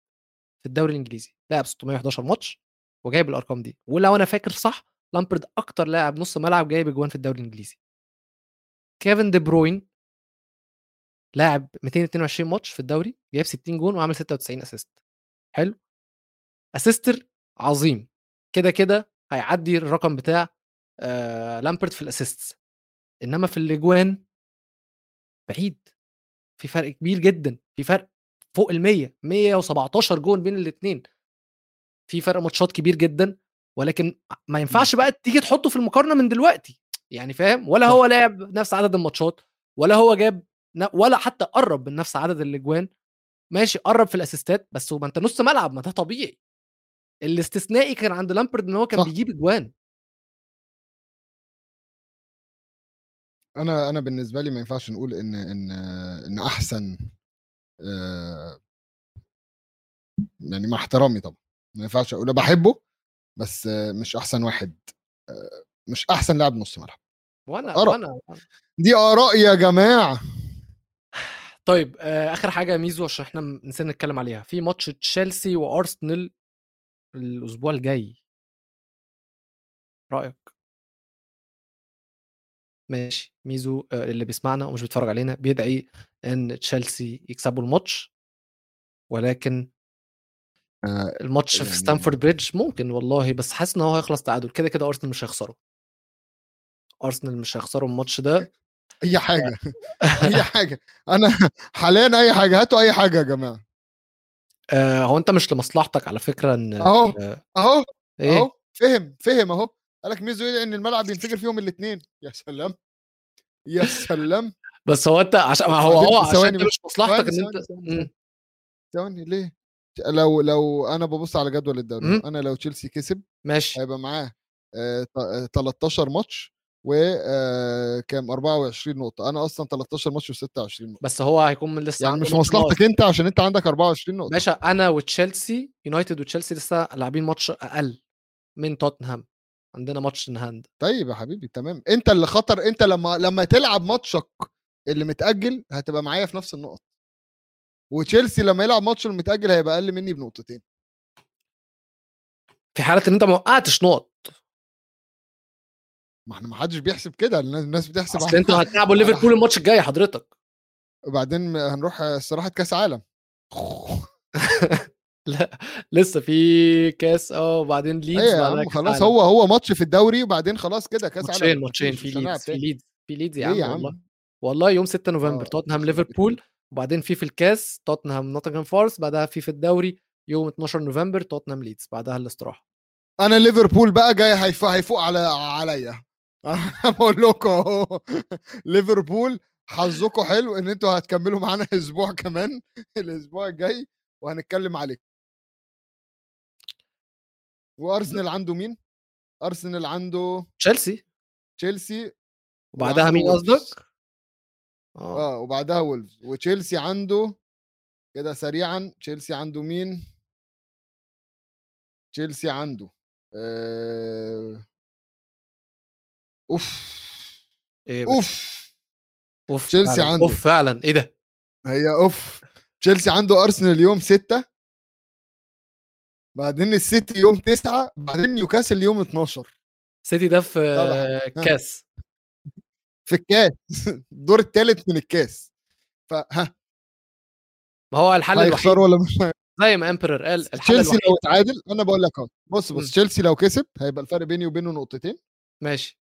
في الدوري الإنجليزي. لعب 611 ماتش وجايب الأرقام دي. ولو أنا فاكر صح لامبرد أكتر لاعب نص ملعب جايب اجوان في الدوري الإنجليزي. كيفن دي بروين لاعب 222 ماتش في الدوري جايب 60 جون وعامل 96 assist حلو؟ assister عظيم. كده كده هيعدي الرقم بتاع آه لامبرد في ال assists. إنما في الأجوان بعيد. في فرق كبير جدا. في فرق فوق ال 100 117 جون بين الاثنين في فرق ماتشات كبير جدا. ولكن ما ينفعش بقى تيجي تحطه في المقارنة من دلوقتي. يعني فاهم؟ ولا. هو لعب نفس عدد الماتشات ولا هو جاب ولا حتى قرب من نفس عدد الأجوان. ماشي قرب في الأسيستات بس ما أنت نص ملعب ما ده طبيعي. الاستثنائي كان عند لامبرد إن هو كان صح. بيجيب أجوان أنا أنا بالنسبة لي ما ينفعش نقول إن إن إن أحسن آه، يعني مع احترامي طبعا ما ينفعش أقول بحبه بس مش أحسن واحد آه، مش أحسن لاعب نص ملعب وأنا آراء. وأنا دي آراء يا جماعة طيب آه آخر حاجة ميزو عشان إحنا نسينا نتكلم عليها في ماتش تشيلسي وأرسنال الأسبوع الجاي. رأيك؟ ماشي. ميزو آه اللي بيسمعنا ومش بيتفرج علينا بيدعي إن تشيلسي يكسبوا الماتش ولكن آه، الماتش في يعني- ستانفورد بريدج ممكن والله بس حاسس إن هو هيخلص تعادل. كده كده ارسنال مش هيخسروا. ارسنال مش هيخسروا الماتش ده. أي حاجة. أي حاجة. أنا حاليا أي حاجة. هاتوا أي حاجة يا جماعة. آه هو أنت مش لمصلحتك على فكرة إن أهو آه أهو إيه؟ أهو فهم فهم أهو. قالك ميزو يدعي إن الملعب ينفجر فيهم الاثنين يا سلام يا سلام. بس هو أنت عشان هو هو عشان مش مصلحتك إن أنت ثواني، ليه؟ لو لو أنا ببص على جدول الدوري. أنا لو تشيلسي كسب ماشي. هيبقى معاه آه، ت- آه، 13 ماتش وكام 24 نقطة. أنا أصلا 13 ماتش و26 نقطة. بس هو هيكون من لسه يعني مش. مصلحتك أنت عشان أنت عندك 24 نقطة. باشا أنا وتشيلسي يونايتد وتشيلسي لسه لاعبين ماتش أقل من توتنهام. عندنا ماتش in hand. طيب يا حبيبي تمام. أنت اللي خطر أنت لما لما تلعب ماتشك اللي متأجل هتبقى معايا في نفس النقط. وتشيلسي لما يلعب ماتش المتاجل هيبقى أقل مني بنقطتين. في حالة إن أنت ما وقعتش نقط. ما إحنا ما حدش بيحسب كده الناس بتحسب أصل أنتوا هتلعبوا ليفربول الماتش الجاي حضرتك. وبعدين هنروح استراحه كأس عالم. لا لسه في كأس آه وبعدين ليدز إيه خلاص عالم. هو هو ماتش في الدوري وبعدين خلاص كده كأس عالم ماتشين مفيش، ماتشين في ليدز في. ليدز في ليدز يا عم يا والله. عم؟ والله يوم 6 نوفمبر آه، توتنهام ليفربول وبعدين في في الكأس توتنهام نوتنغهام فورست بعدها في في الدوري يوم 12 نوفمبر توتنهام ليدز بعدها الاستراحة. أنا ليفربول بقى جاي هيفوق, على عليا. بقول لكم أهو ليفربول حظكم حلو إن أنتوا هتكملوا معانا أسبوع كمان الأسبوع الجاي وهنتكلم عليكم. وأرسنال عنده مين؟ أرسنال عنده تشيلسي. تشيلسي وبعدها مين. قصدك؟ آه. آه وبعدها وولفز. وتشيلسي عنده كده سريعا تشيلسي عنده مين؟ تشيلسي عنده آه... أوف. بس؟ أوف. أوف تشيلسي فعلا. عنده. أوف فعلا. إيه ده؟ هي أوف. تشيلسي عنده أرسنال يوم ستة. بعدين السيتي يوم تسعة. بعدين نيوكاسل يوم 12 سيتي ده في طبعا. كاس. في الكاس. الدور الثالث من الكاس. فها ما هو الحل الوحيد. ولا مش زي ما إمبرر قال الحل تشيلسي لو اتعادل أنا بقول لك أهو. بص بص. تشيلسي لو كسب هيبقى الفرق بيني وبينه نقطتين. ماشي.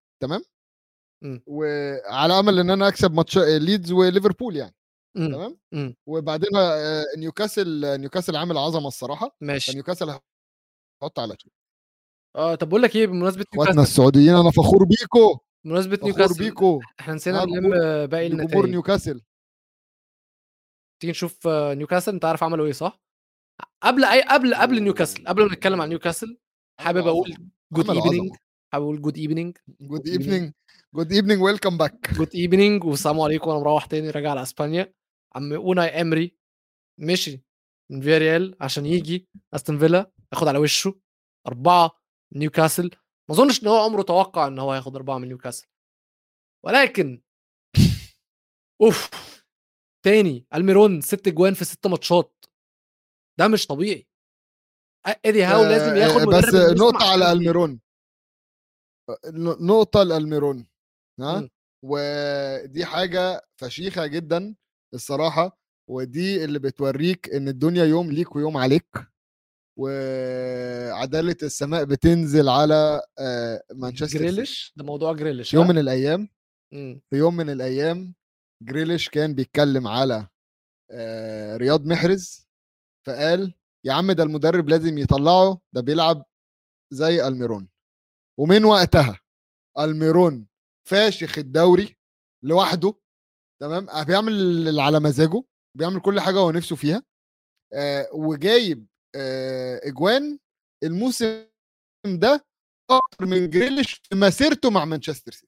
وعلى أمل إن أنا أكسب ماتش ليدز وليفربول يعني مم. تمام مم. وبعدين آه، نيوكاسل نيوكاسل عامل عظمة الصراحة ماشي فنيوكاسل هحط على تشيلسي. آه طب بقول لك إيه بمناسبة اخواتنا نيوكاسل السعوديين أنا فخور بيكو بمناسبة فخور نيوكاسل بيكو إحنا نسينا آه، نلم جمهور- باقي جمهور النتائج نيوكاسل تيجي نشوف آه، نيوكاسل أنت عارف عملوا إيه صح؟ قبل أي قبل قبل نيوكاسل قبل ما نتكلم عن نيوكاسل حابب أقول good evening أقول good evening good evening good evening welcome back good evening والسلام عليكم. وأنا مروح تاني راجع على إسبانيا. عم اوناي امري مشي من فياريال عشان يجي. استون فيلا ياخد على وشه. أربعة من نيوكاسل ما أظنش إن هو عمره توقع إن هو هياخد أربعة من نيوكاسل ولكن أوف. تاني. الميرون ست جوان في ست ماتشات. ده مش طبيعي. ايدي هاو لازم ياخد بس مدرب يسمع نقطة على. الميرون نقطة لألميرون ها مم. ودي حاجة فشيخة جدا الصراحة ودي اللي بتوريك إن الدنيا يوم ليك ويوم عليك وعدالة السماء بتنزل على آه، مانشستر. جريليش ده موضوع جريليش يوم؟ من الأيام مم. في يوم من الأيام جريليش كان بيتكلم على آه، رياض محرز فقال يا عم ده المدرب لازم يطلعه ده بيلعب زي ألميرون ومن وقتها ألميرون فاشخ الدوري لوحده تمام؟ آه، بيعمل اللي على مزاجه بيعمل كل حاجة هو نفسه فيها آه وجايب آه أجوان الموسم ده أكتر من جريليش في مسيرته مع مانشستر سيتي.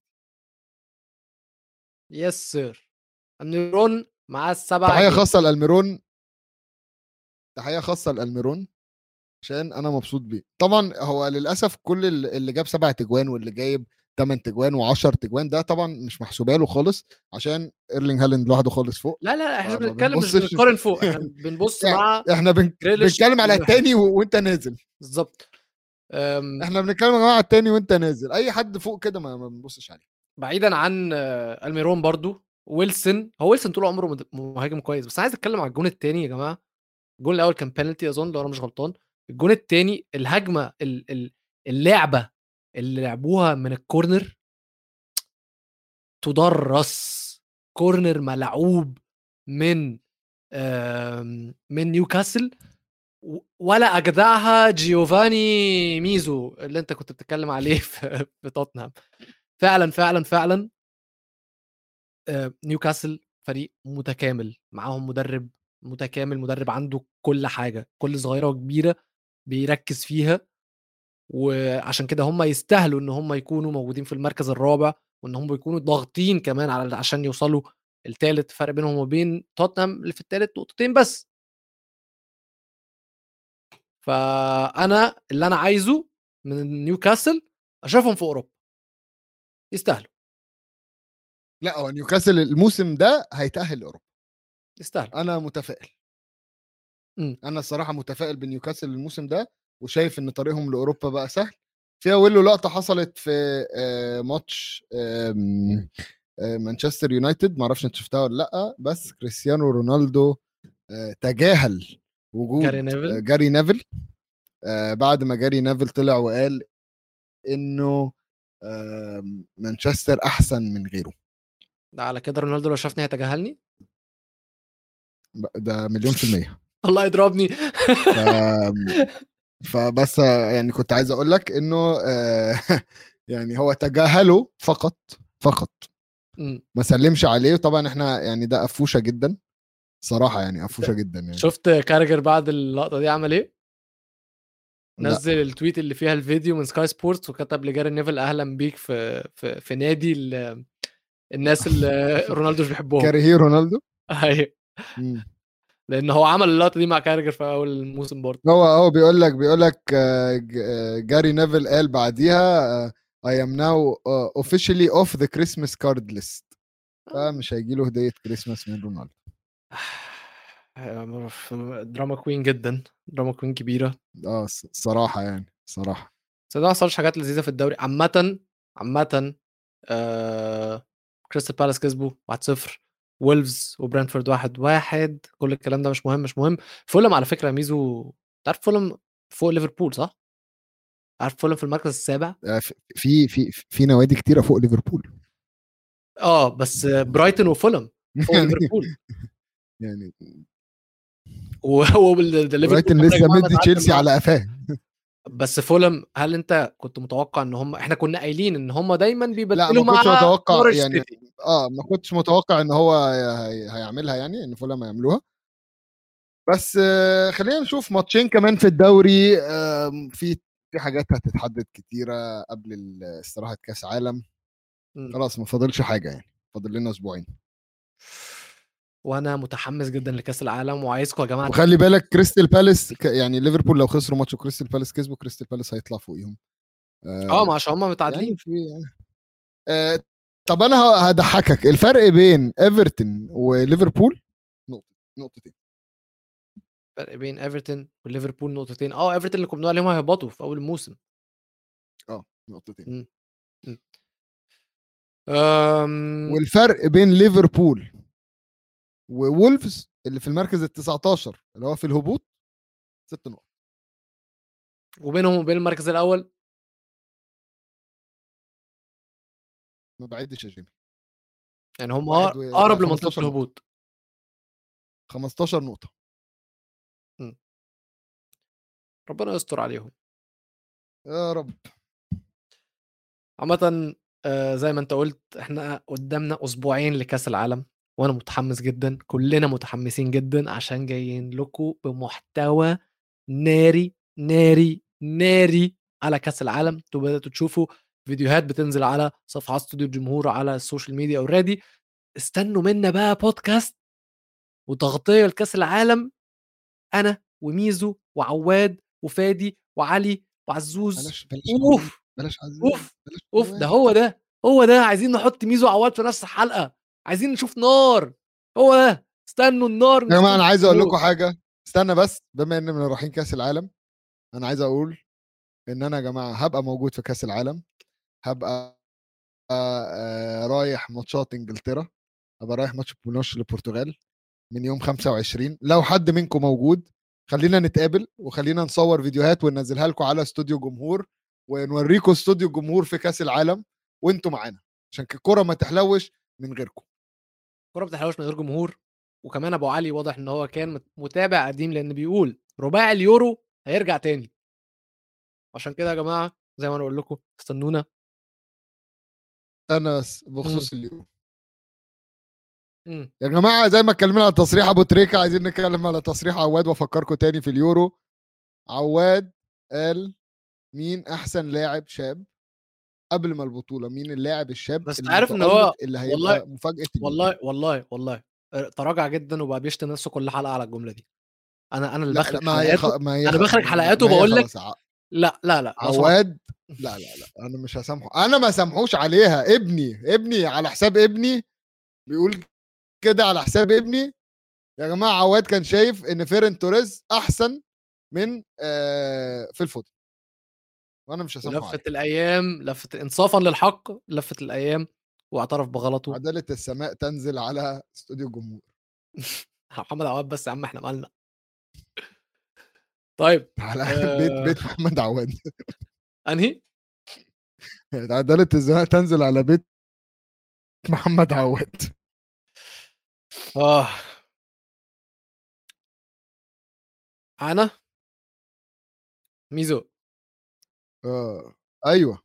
يس سير النيرون معاه السبعة تحية. خاصة لألميرون. تحية خاصة لألميرون. عشان أنا مبسوط بيه. طبعا هو للأسف كل ال- اللي جاب سبعة تجوان واللي جايب 8 تجوان و10 تجوان ده طبعا مش محسوبة له خالص عشان إيرلينج هالاند لوحده خالص فوق. لا لا إحنا بنتكلم مش بنقارن فوق إحنا بنبص مع إحنا بن... بنتكلم على. التاني و... وأنت نازل. بالظبط. أم، إحنا بنتكلم على التاني وأنت نازل. أي حد فوق كده ما, بنبصش عليه. بعيدا عن ألميرون برضو ويلسون. هو ويلسون طول عمره مهاجم كويس بس عايز أتكلم على الجون الثاني يا جماعة. الجون الأول كان بينالتي اظن لو أنا مش غلطان. الجون الثاني الهجمة ال- ال- اللعبة اللي لعبوها من ال corner تدرس. corner ملعوب من من نيوكاسل ولا أجدعها جيوفاني ميزو اللي أنت كنت بتتكلم عليه في توتنهام فعلا فعلا فعلا آه، نيوكاسل فريق متكامل. معاهم مدرب متكامل مدرب عنده كل حاجة كل صغيرة وكبيرة. بيركز فيها وعشان كده هم يستاهلوا إن هم يكونوا موجودين في المركز الرابع وإن هم يكونوا ضاغطين كمان على عشان يوصلوا الثالث فرق بينهم وبين توتنهام اللي في الثالث نقطتين بس. فأنا اللي أنا عايزه من نيوكاسل أشوفهم في أوروبا. يستاهلوا. لا هو نيوكاسل الموسم ده هيتأهل لأوروبا. يستاهلوا. أنا متفائل. أنا الصراحة متفائل بنيوكاسل الموسم ده وشايف إن طريقهم لأوروبا بقى سهل. فيها ويلو لقطة حصلت في ماتش آم، آه، مانشستر يونايتد معرفش أنت شفتها ولا لأ بس كريستيانو رونالدو تجاهل وجود جاري نيفل. جاري نيفل. بعد ما جاري نيفل طلع وقال إنه مانشستر أحسن من غيره. ده على كده رونالدو لو شافني هيتجاهلني ده مليون في المية. الله يضربني ف... فبس يعني كنت عايز أقول لك إنه آه، يعني هو تجاهله فقط فقط مم. ما سلمش عليه طبعا إحنا يعني ده قفوشة جدا صراحة يعني قفوشة جدا يعني شفت كارجر بعد اللقطة دي عمل إيه؟ لأ. نزل ال tweet اللي فيها الفيديو من سكاي سبورتس وكتب لجاري نيفل أهلا بيك في في, في نادي ال- الناس اللي رونالدو مش بيحبهم كارهي رونالدو أيوه مم. لأن هو عمل اللقطة دي مع كاراجر في أول الموسم برضه. هو هو بيقول لك بيقول لك آه، آه، جاري نيفل قال بعديها I am now uh, officially off the Christmas card list. فمش هيجي له هدية كريسماس من رونالدو. drama queen جدا. drama queen كبيرة. آه صراحة يعني صراحة. بس ده ما حصلش حاجات لذيذة في الدوري. عامة عامة آه... كريستال بالاس كسبوا 1-0 وولفز وبرنتفورد 1-1 كل الكلام ده مش مهم مش مهم فولم على فكرة ميزو تعرف فولم فوق ليفربول صح؟ عارف فولم في المركز السابع؟ آه، في في في نوادي كتيرة فوق ليفربول آه بس برايتون وفولم فوق ليفربول يعني وهو ليفربول برايتون لسه مدي تشيلسي على قفاه بس فولم هل أنت كنت متوقع إن هم إحنا كنا قايلين إن هم دايما لا بيبدلوا ما مع كنتش متوقع يعني. آه ما كنتش متوقع إن هو هي- هيعملها يعني إن فولام هيعملوها بس آه، خلينا نشوف ماتشين كمان في الدوري في في حاجات هتتحدد كتيرة قبل استراحة كأس عالم. خلاص ما فاضلش حاجة يعني فاضل لنا أسبوعين وأنا متحمس جدا لكأس العالم وعايزكم يا جماعة وخلي بالك كريستال بالاس يعني ليفربول لو خسروا ماتش كريستال بالاس كسبوا كريستال بالاس هيطلع فوقيهم. آه ما عشان هم متعادلين. يعني في آه طب أنا هضحكك. الفرق بين إيفرتون وليفربول نقطة نقطتين. فرق بين إيفرتون وليفربول نقطتين. آه إيفرتون اللي كنا بنقول عليهم هيهبطوا في أول الموسم. نقطتين. أم... والفرق بين ليفربول وولفز اللي في المركز ال 19 اللي هو في الهبوط ست نقط. وبينهم وبين المركز الأول؟ ما بعدش يا جيمي. يعني هم أقرب لمنطقة 15 نقطة. الهبوط. 15 نقطة. ربنا يستر عليهم. يا رب. عامة آه، زي ما انت قلت إحنا قدامنا أسبوعين لكأس العالم. وأنا متحمس جدا كلنا متحمسين جدا عشان جايين لكم بمحتوى ناري ناري ناري على كأس العالم. أنتوا بدأتوا تشوفوا فيديوهات بتنزل على صفحات استوديو الجمهور على ال social media already استنوا منا بقى بودكاست وتغطية لكأس العالم. أنا وميزو وعواد وفادي وعلي وعزوز. بلاش بلاش أوف! بلاش عزيز أوف! بلاش أوف. ده هو ده هو ده. عايزين نحط ميزو وعواد في نفس الحلقة. عايزين نشوف نار. هو ده. استنوا النار يا جماعة أنا عايز أقول لكم حاجة. استنى بس بما اننا رايحين كأس العالم أنا عايز أقول إن أنا يا جماعة هبقى موجود في كأس العالم. هبقى آه، رايح ماتشات إنجلترا. هبقى رايح ماتش بونوش للبرتغال من يوم 25 لو حد منكم موجود خلينا نتقابل وخلينا نصور فيديوهات وننزلها لكم على استوديو جمهور ونوريكم استوديو جمهور في كأس العالم وأنتم معانا. عشان الكورة ما تحلوش من غيركم. الكوره ما بتحلوش من غير جمهور وكمان أبو علي واضح إن هو كان مت- متابع قديم لأن بيقول رباعي اليورو هيرجع تاني. عشان كده يا جماعة زي ما أنا بقول لكم استنونا. أنا س- بخصوص اليوم مم. يا جماعة زي ما اتكلمنا على تصريح أبو تريكة عايزين نتكلم على تصريح عواد وأفكركم تاني في اليورو. عواد قال مين أحسن لاعب شاب؟ قبل ما البطولة مين اللاعب الشاب بس عارف إن هو- اللي هيبقى والله- مفاجأة؟ والله والله والله آه، تراجع جدا وبقى بيشتم نفسه كل حلقة على الجملة دي أنا أنا اللي بخرج حلقاته خ- بخرج حلقاته بقول لك لا لا لا. عواد لا لا لا أنا مش هسامحه أنا ما سامحوش عليها ابني ابني على حساب ابني بيقول كده على حساب ابني يا جماعة عواد كان شايف إن فيرن توريز أحسن من آه في ال football وأنا مش هسامحه عليها. لفت الأيام لفت انصافا للحق لفت الأيام واعترف بغلطه. عدالة السماء تنزل على استوديو الجمهور. محمد عواد بس يا عم إحنا مالنا. طيب على آه. بيت بيت محمد عواد. أنهي؟ عدالة السماء تنزل على بيت محمد عواد. آه. أنا؟ ميزو. آه أيوه.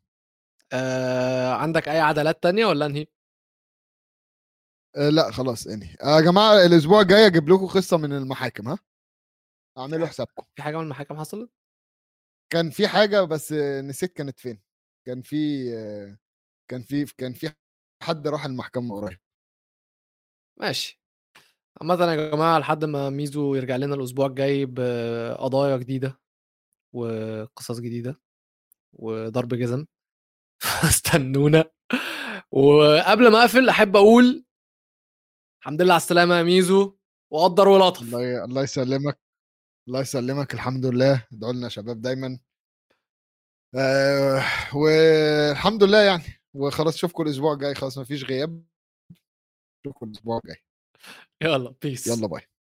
آه عندك أي عدلات تانية ولا أنهي؟ آه لأ خلاص أنهي. آه يا جماعة الأسبوع الجاي أجيب لكم قصة من المحاكم ها؟ أعملوا حسابكم. في حاجة من المحاكم حصلت؟ كان في حاجة بس آه، نسيت كانت فين. كان في آه، كان في كان في حد راح المحكمة قريب. ماشي. عامة يا جماعة لحد ما ميزو يرجع لنا الأسبوع الجاي بقضايا جديدة وقصص جديدة. وضرب جزم. استنونا وقبل ما أقفل أحب أقول الحمد لله على السلامة يا ميزو. وقدر ولطف. الله الله يسلمك. الله يسلمك الحمد لله. ادعوا لنا شباب دايما. آه والحمد لله يعني. وخلاص اشوفكم الأسبوع الجاي. خلاص مفيش غياب. اشوفكم الأسبوع الجاي. يلا peace يلا bye.